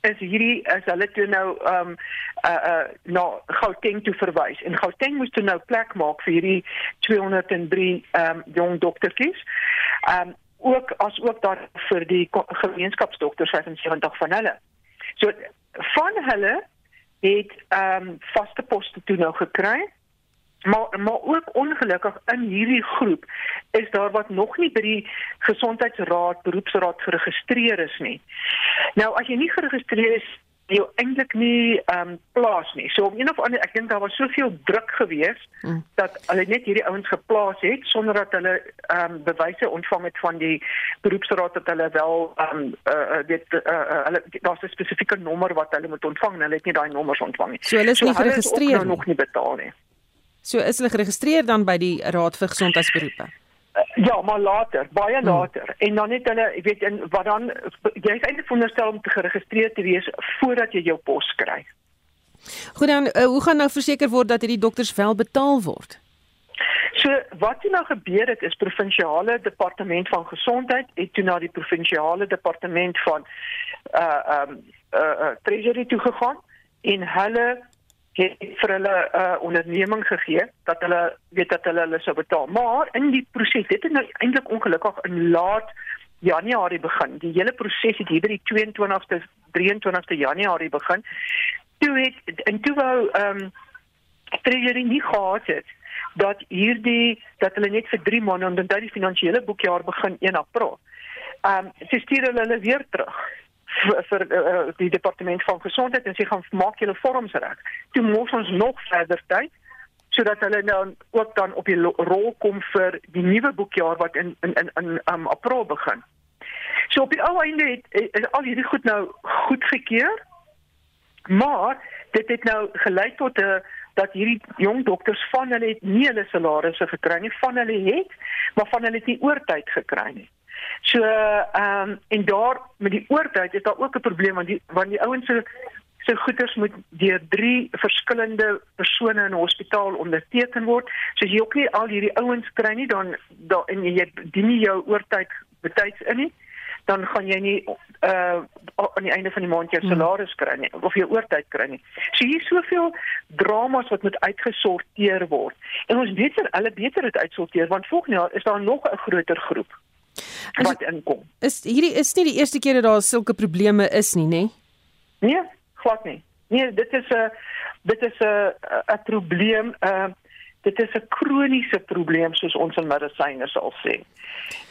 is hierdie is hulle toe nou ehm um, uh uh na Gauteng toe verwys en Gauteng moes toe nou plek maak vir hierdie 203 ehm um, jong doktertjies. Ehm um, ook as ook daar vir die gemeenskapsdokters 75 van hulle. So van hulle het ehm um, vaste poste toe nou gekry. Maar maar ook ongelukkig in hierdie groep is daar wat nog nie by die gesondheidsraad beroepsraad geregistreer is nie. Nou as jy nie geregistreer is jy eintlik nie ehm um, plaas nie. So om een of ander ek dink daar was soveel druk geweest mm. dat hulle net hierdie ouens geplaas het sonder dat hulle ehm um, bewyse ontvang het van die beroepsraad dat hulle wel ehm um, uh, weet uh, uh, hulle daar's 'n spesifieke nommer wat hulle moet ontvang en hulle het nie daai nommers ontvang nie. So hulle is nie so, geregistreer nou nog nie betaal nie. So is hulle geregistreer dan by die Raad vir Gesondheidsberoepe. Ja, maar later, baie hmm. later. Hmm. En dan net hulle, ek weet en wat dan jy is eintlik veronderstel om te geregistreer te wees voordat jy jou pos kry. Goed dan, uh, hoe gaan nou verseker word dat hierdie dokters wel betaal word? So wat nou gebeur het is provinsiale departement van gesondheid het toe na die provinsiale departement van uh um uh, uh treasury toe gegaan en hulle het vir hulle 'n uh, onderneming gegee dat hulle weet dat hulle hulle sou betaal. Maar in die proses, dit het nou eintlik ongelukkig in laat Januarie begin. Die hele proses het hier by die 22ste 23ste Januarie begin. Toe het en toe wou ehm um, Treasury nie gehad het dat hierdie dat hulle net vir 3 maande en dan die finansiële boekjaar begin 1 April. Ehm um, sy stuur hulle, hulle weer terug vir, vir uh, die departement van gesondheid en sê gaan maak julle vorms reg. Toe moet ons nog verder tyd sodat hulle nou ook dan op die rol kom vir die nuwe boekjaar wat in in in in um, April begin. So op die ou einde het, het, het al hierdie goed nou goedgekeur. Maar dit het nou gelei tot 'n uh, dat hierdie jong dokters van hulle het nie hulle salarisse gekry nie, van hulle het, maar van hulle het nie oortyd gekry nie. So ehm um, en daar met die oortyd is daar ook 'n probleem want die want die ouens se se goeders moet deur drie verskillende persone in 'n hospitaal onderteken word. So as jy ook nie al hierdie ouens kry nie dan dan en jy dien nie jou oortyd betyds in nie dan gaan jy nie uh aan die einde van die maand jou hmm. salaris kry nie of jou oortyd kry nie. So hier is soveel dramas wat moet uitgesorteer word. En ons weet vir hulle beter dit uitsorteer want volgende jaar is daar nog 'n groter groep wat inkom. Is hierdie is nie die eerste keer dat daar sulke probleme is nie, nê? Nee? nee, glad nie. Nee, dit is 'n dit is 'n 'n probleem, 'n dit is 'n kroniese probleem soos ons in medisyne sal sê.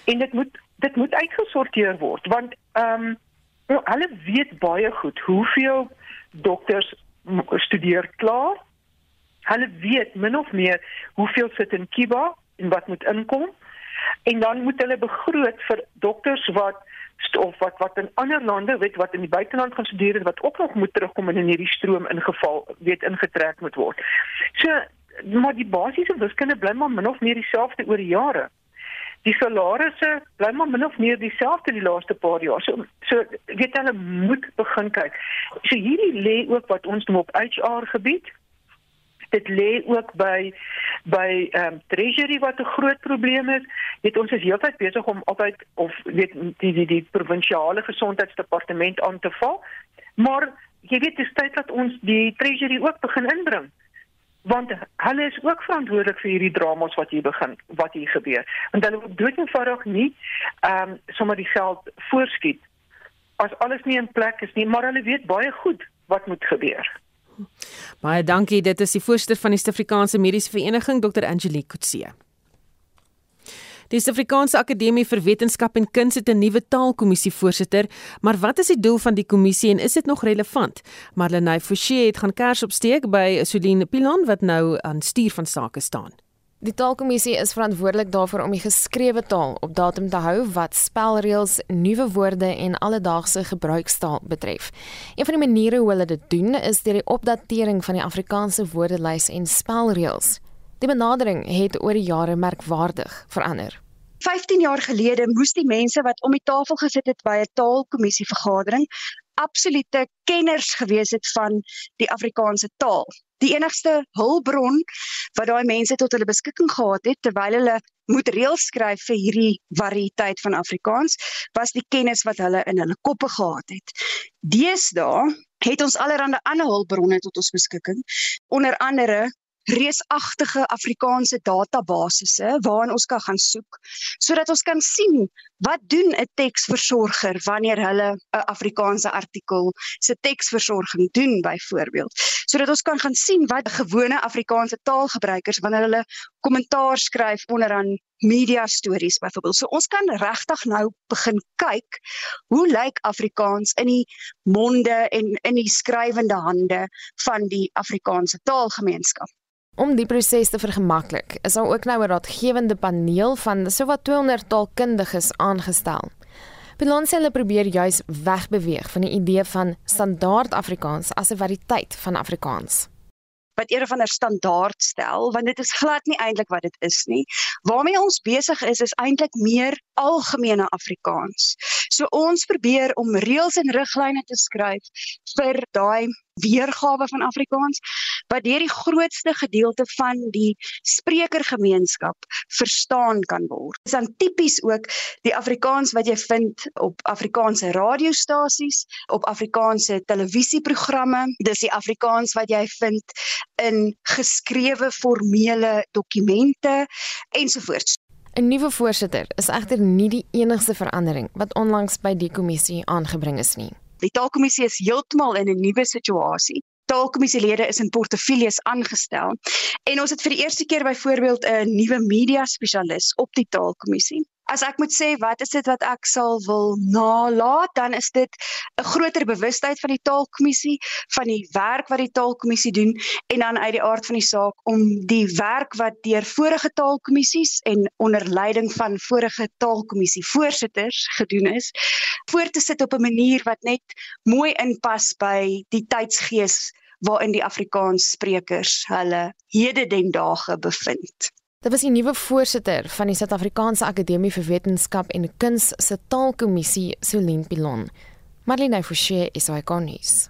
En dit moet dit moet uitgesorteer word want ehm um, nou, hulle weet baie goed hoeveel dokters studeer klaar. Hulle weet min of meer hoeveel sit in Kiba en wat moet inkom en dan moet hulle begroot vir dokters wat of wat wat in ander lande weet wat in die buiteland gaan studeer en wat ook nog moet terugkom in hierdie stroom ingeval weet ingetrek moet word. So maar die basiese wiskunde bly maar min of meer dieselfde oor die jare. Die salarisse bly maar min of meer dieselfde die laaste paar jaar. So so weet hulle moet begin kyk. So hierdie lê ook wat ons noem op HR gebied dit lê ook by by ehm um, treasury wat 'n groot probleem is. Dit ons is heeltyd besig om altyd of weet die die die provinsiale gesondheidsdepartement aan te val. Maar jy weet dis tyd dat ons die treasury ook begin inbring. Want hulle is ook verantwoordelik vir hierdie dramas wat hier begin wat hier gebeur. Want hulle word doodgewoonig nie ehm um, sommer die geld voorskiet as alles nie in plek is nie, maar hulle weet baie goed wat moet gebeur. Baie dankie. Dit is die voorsitter van die Suid-Afrikaanse Mediese Vereniging, Dr. Angelique Kutse. Die Suid-Afrikaanse Akademie vir Wetenskap en Kuns het 'n nuwe taalkommissie voorsitter, maar wat is die doel van die kommissie en is dit nog relevant? Marlenae Forsie het gaan kers opsteek by Soline Pilon wat nou aan stuur van sake staan. Die taalkommissie is verantwoordelik daarvoor om die geskrewe taal op datum te hou wat spelreëls, nuwe woorde en alledaagse gebruikstaal betref. Een van die maniere hoe hulle dit doen is deur die opdatering van die Afrikaanse woordelys en spelreëls. Die benadering het oor die jare merkwaardig verander. 15 jaar gelede moes die mense wat om die tafel gesit het by 'n taalkommissie vergadering absolute kenners gewees het van die Afrikaanse taal. Die enigste hulpbron wat daai mense tot hulle beskikking gehad het terwyl hulle moet reëls skryf vir hierdie variëteit van Afrikaans was die kennis wat hulle in hulle koppe gehad het. Deesdae het ons allerlei ander hulpbronne tot ons beskikking, onder andere reusagtige Afrikaanse databasisse waarin ons kan gaan soek sodat ons kan sien wat doen 'n teksversorger wanneer hulle 'n Afrikaanse artikel se teksversorging doen byvoorbeeld sodat ons kan gaan sien wat gewone Afrikaanse taalgebruikers wanneer hulle kommentaar skryf onderaan media stories byvoorbeeld so ons kan regtig nou begin kyk hoe lyk Afrikaans in die monde en in die skrywende hande van die Afrikaanse taalgemeenskap Om die proses te vergemaklik, is daar ook nou 'n raadgewende paneel van sowat 200 taalkundiges aangestel. Bilans hulle probeer juis wegbeweeg van die idee van standaard Afrikaans as 'n variëteit van Afrikaans wat eerder van 'n standaard stel want dit is glad nie eintlik wat dit is nie. Waarmee ons besig is is eintlik meer algemene Afrikaans. So ons probeer om reëls en riglyne te skryf vir daai weergawe van Afrikaans wat deur die grootste gedeelte van die sprekergemeenskap verstaan kan word. Dit is dan tipies ook die Afrikaans wat jy vind op Afrikaanse radiostasies, op Afrikaanse televisieprogramme. Dis die Afrikaans wat jy vind in geskrewe formele dokumente ensovoorts. 'n Nuwe voorsitter is egter nie die enigste verandering wat onlangs by die kommissie aangebring is nie. Die taalkommissie is heeltemal in 'n nuwe situasie. Taalkommissielede is in portefeuilles aangestel en ons het vir die eerste keer byvoorbeeld 'n nuwe media spesialis op die taalkommissie. As ek moet sê wat is dit wat ek sal wil nalat, dan is dit 'n groter bewustheid van die taalkommissie, van die werk wat die taalkommissie doen en dan uit die aard van die saak om die werk wat deur vorige taalkommissies en onder leiding van vorige taalkommissie voorsitters gedoen is, voort te sit op 'n manier wat net mooi inpas by die tydsgees waarin die Afrikaans sprekers hulle hedendaags bevind. Dit was die nuwe voorsitter van die Suid-Afrikaanse Akademie vir Wetenskap en Kuns se taalkommissie, Solien Pilon. Marlene Forsie is hy konnies.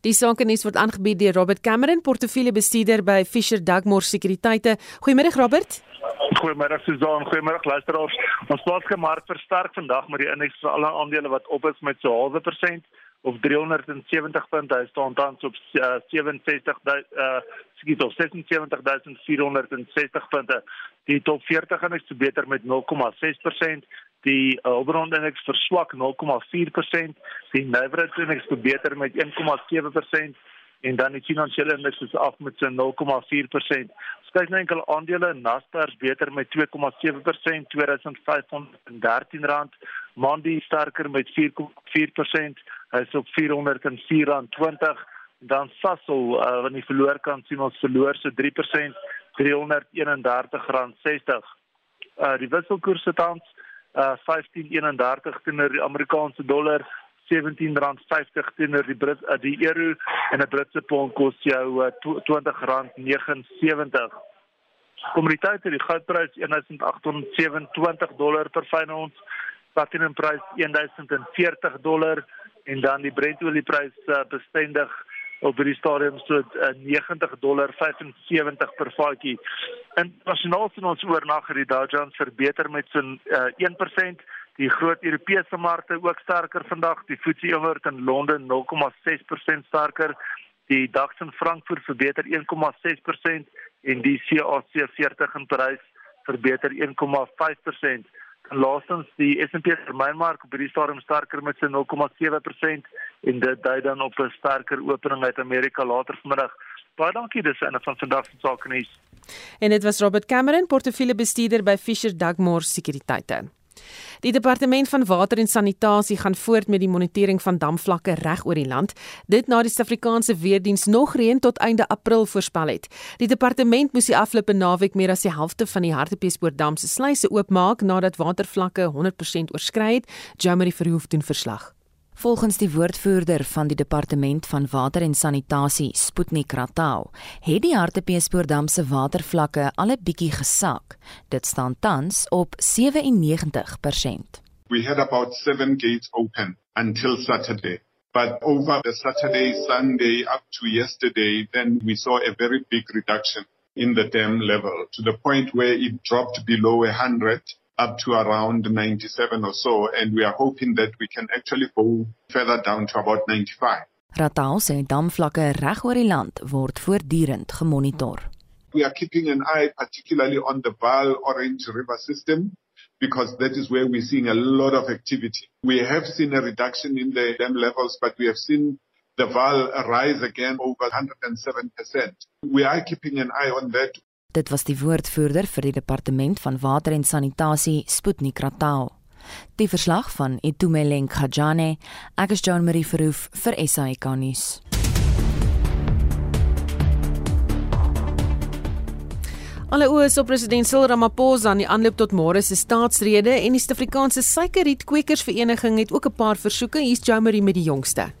Die sakenuus word aangebied deur Robert Cameron, portefeuljebestuurder by Fisher Dugmore Sekuriteite. Goeiemôre Robert. Goeiemôre Suzan, goeiemôre luisteraars. Ons plaaslike mark versterk vandag met die indeks vir alle aandele wat op is met so 0.5% of 370 punte. Hy staan tans op uh, 67 uh skiet op 77460 punte. Die top 40 indeks is beter met 0,6%. Die uh, Hulbron indeks verswak 0,4%. Die Navirat indeks is beter met 1,7% en dan die finansiële indeks is af met so 0,4%. Ons kyk na enkele aandele, Naspers beter met 2,7%, 2513 rand. Mondi sterker met 4,4%, hy's op 404 rand 20. Dan Sasol, uh, wanneer jy verloor kan sien ons verloor so 3%, 331 rand 60. Uh die wisselkoers se tans uh 15.31 teenoor die Amerikaanse dollar, R17.50 teenoor die Brit uh, die euro en 'n Britse pond kos jou uh, R20.79. Kommoditeite, die goudprys 1827 dollar per fyn ons, platinum prys 1040 dollar en dan die Brent olieprys uh, bestendig op die stadium so uh, 90 dollar 75 per vatjie. Internasionaal sien ons oornag dat die Dow Jones verbeter met so uh, 1% Die groot Europese markte ook sterker vandag. Die FTSE Immert in Londen 0,6% sterker. Die DAX in Frankfurt verbeter 1,6% en die CAC 40 in Parys verbeter 1,5%. En laastens die S&P termynmark op hierdie stadium sterker met sy 0,7% en dit dui dan op 'n sterker opening uit Amerika later vanmiddag. Baie dankie dis en van vandag se sake nuus. En dit was Robert Cameron, portefeuljebestuurder by Fisher Dugmore Sekuriteite. Die departement van water en sanitasie gaan voort met die monitering van damvlakke reg oor die land. Dit na die Suid-Afrikaanse weerdiens nog reën tot einde April voorspel het. Die departement moes die afgelope naweek meer as die helfte van die Hartbeespoortdam se sluise oopmaak nadat watervlakke 100% oorskry het. Jamie Verhoef doen verslag. Volgens die woordvoerder van die departement van water en sanitasie, Sputnik Ratau, het die Hartbeespoortdam se watervlakke al 'n bietjie gesak. Dit staan tans op 97%. We had about 7 gates open until Saturday. But over the Saturday, Sunday, up to yesterday, then we saw a very big reduction in the dam level to the point where it dropped below 100 up to around 97 or so. And we are hoping that we can actually go further down to about 95. Ratau sê damvlakke reg oor die land word voortdurend gemonitor. We are keeping an eye particularly on the Vaal Orange River system because that is where we're seeing a lot of activity. We have seen a reduction in the dam levels, but we have seen the Vaal rise again over 107%. We are keeping an eye on that. Dit was die woordvoerder vir die departement van water en sanitasie, Sputnik Ratau. Die verslag van Itumeleng Khajane, ek is Jean Marie Verhoef vir SAK nuus. Alle oë is op president Cyril Ramaphosa aan die aanloop tot môre se staatsrede en die Suid-Afrikaanse Suikerrietkwekersvereniging het ook 'n paar versoeke. Hier's Jomari met die jongste.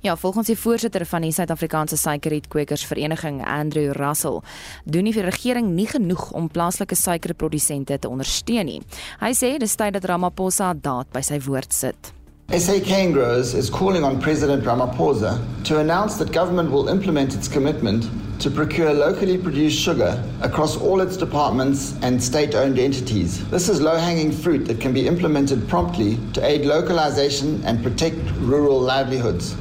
Ja, volgens die voorsitter van die Suid-Afrikaanse Suikerrietkwekersvereniging, Andrew Russell, doen die regering nie genoeg om plaaslike suikerprodusente te ondersteun nie. Hy sê dis tyd dat Ramaphosa daad by sy woord sit. SA Cane Growers is calling on President Ramaphosa to announce that government will implement its commitment to procure locally produced sugar across all its departments and state owned entities. This is low hanging fruit that can be implemented promptly to aid localization and protect rural livelihoods.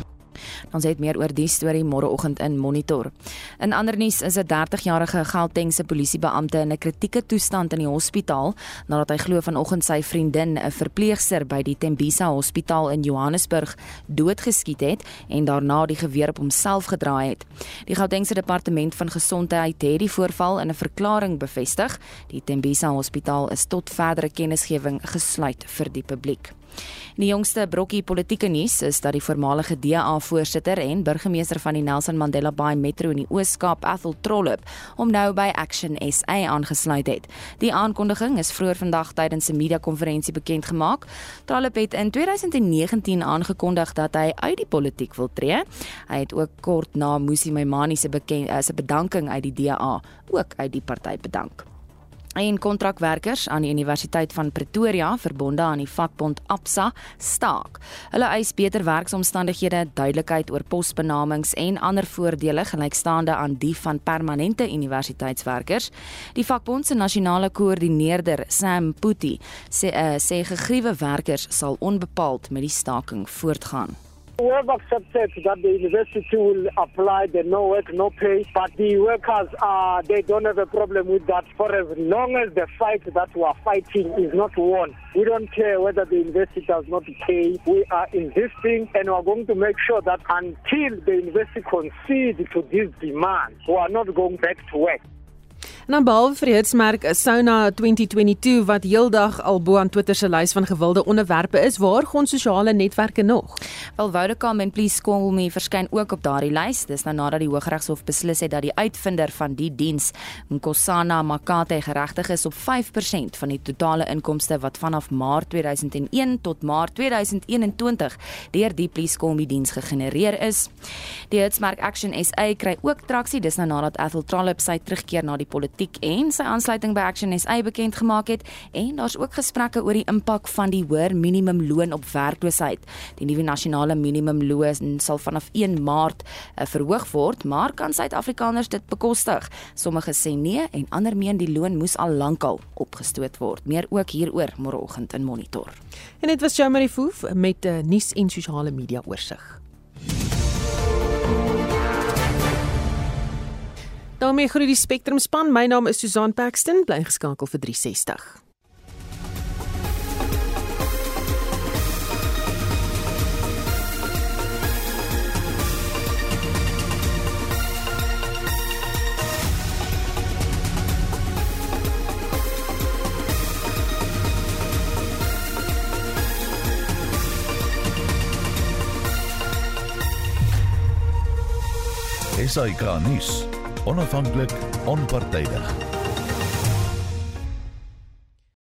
Ons het meer oor die storie môreoggend in Monitor. In ander nuus is 'n 30-jarige Gautengse polisiebeampte in 'n kritieke toestand in die hospitaal nadat hy glo vanoggend sy vriendin, 'n verpleegster by die Tembisa Hospitaal in Johannesburg, doodgeskiet het en daarna die geweer op homself gedraai het. Die Gautengse Departement van Gesondheid het die voorval in 'n verklaring bevestig. Die Tembisa Hospitaal is tot verdere kennisgewing gesluit vir die publiek. Die jongste brokkie politieke nuus is dat die voormalige DA-voorsitter en burgemeester van die Nelson Mandela Bay Metro in die Oos-Kaap, Ethel Trollip, hom nou by Action SA aangesluit het. Die aankondiging is vroeër vandag tydens 'n media-konferensie bekend gemaak. Trollip het in 2019 aangekondig dat hy uit die politiek wil tree. Hy het ook kort na Musi Maimane se bekend as 'n bedanking uit die DA ook uit die party bedank en kontrakwerkers aan die Universiteit van Pretoria verbonde aan die vakbond Absa staak. Hulle eis beter werksomstandighede, duidelikheid oor posbenamings en ander voordele gelykstaande aan die van permanente universiteitswerkers. Die vakbond se nasionale koördineerder, Sam Putti, sê uh, sê gegriewe werkers sal onbepaald met die staking voortgaan. We have accepted that the university will apply the no work, no pay, but the workers, uh, they don't have a problem with that for as long as the fight that we are fighting is not won. We don't care whether the university does not pay. We are investing and we are going to make sure that until the university concedes to this demand, we are not going back to work. En dan behalwe vir die hitsmerk Sauna 2022 wat heeldag al bo aan Twitter se lys van gewilde onderwerpe is, waar gaan sosiale netwerke nog? Wel Vodacom en Please Call Me verskyn ook op daardie lys. Dis nou nadat die Hooggeregshof beslis het dat die uitvinder van die diens, Nkosana Makate, geregtig is op 5% van die totale inkomste wat vanaf Maart 2001 tot Maart 2021 deur die Please Call Me diens gegenereer is. Die hitsmerk Action SA kry ook traksie. Dis nou nadat Ethel Trollip sy terugkeer na die politiek politiek en sy aansluiting by Action SA bekend gemaak het en daar's ook gesprekke oor die impak van die hoër minimumloon op werkloosheid. Die nuwe nasionale minimumloon sal vanaf 1 Maart uh, verhoog word, maar kan Suid-Afrikaners dit bekostig? Sommige sê nee en ander meen die loon moes al lankal opgestoot word. Meer ook hieroor môreoggend in Monitor. En dit was Jamie Foof met 'n uh, nuus en sosiale media oorsig. Daarmee groet die Spectrum span. My naam is Susan Paxton. Bly geskakel vir 360. SAK nuus onafhanklik, onpartydig.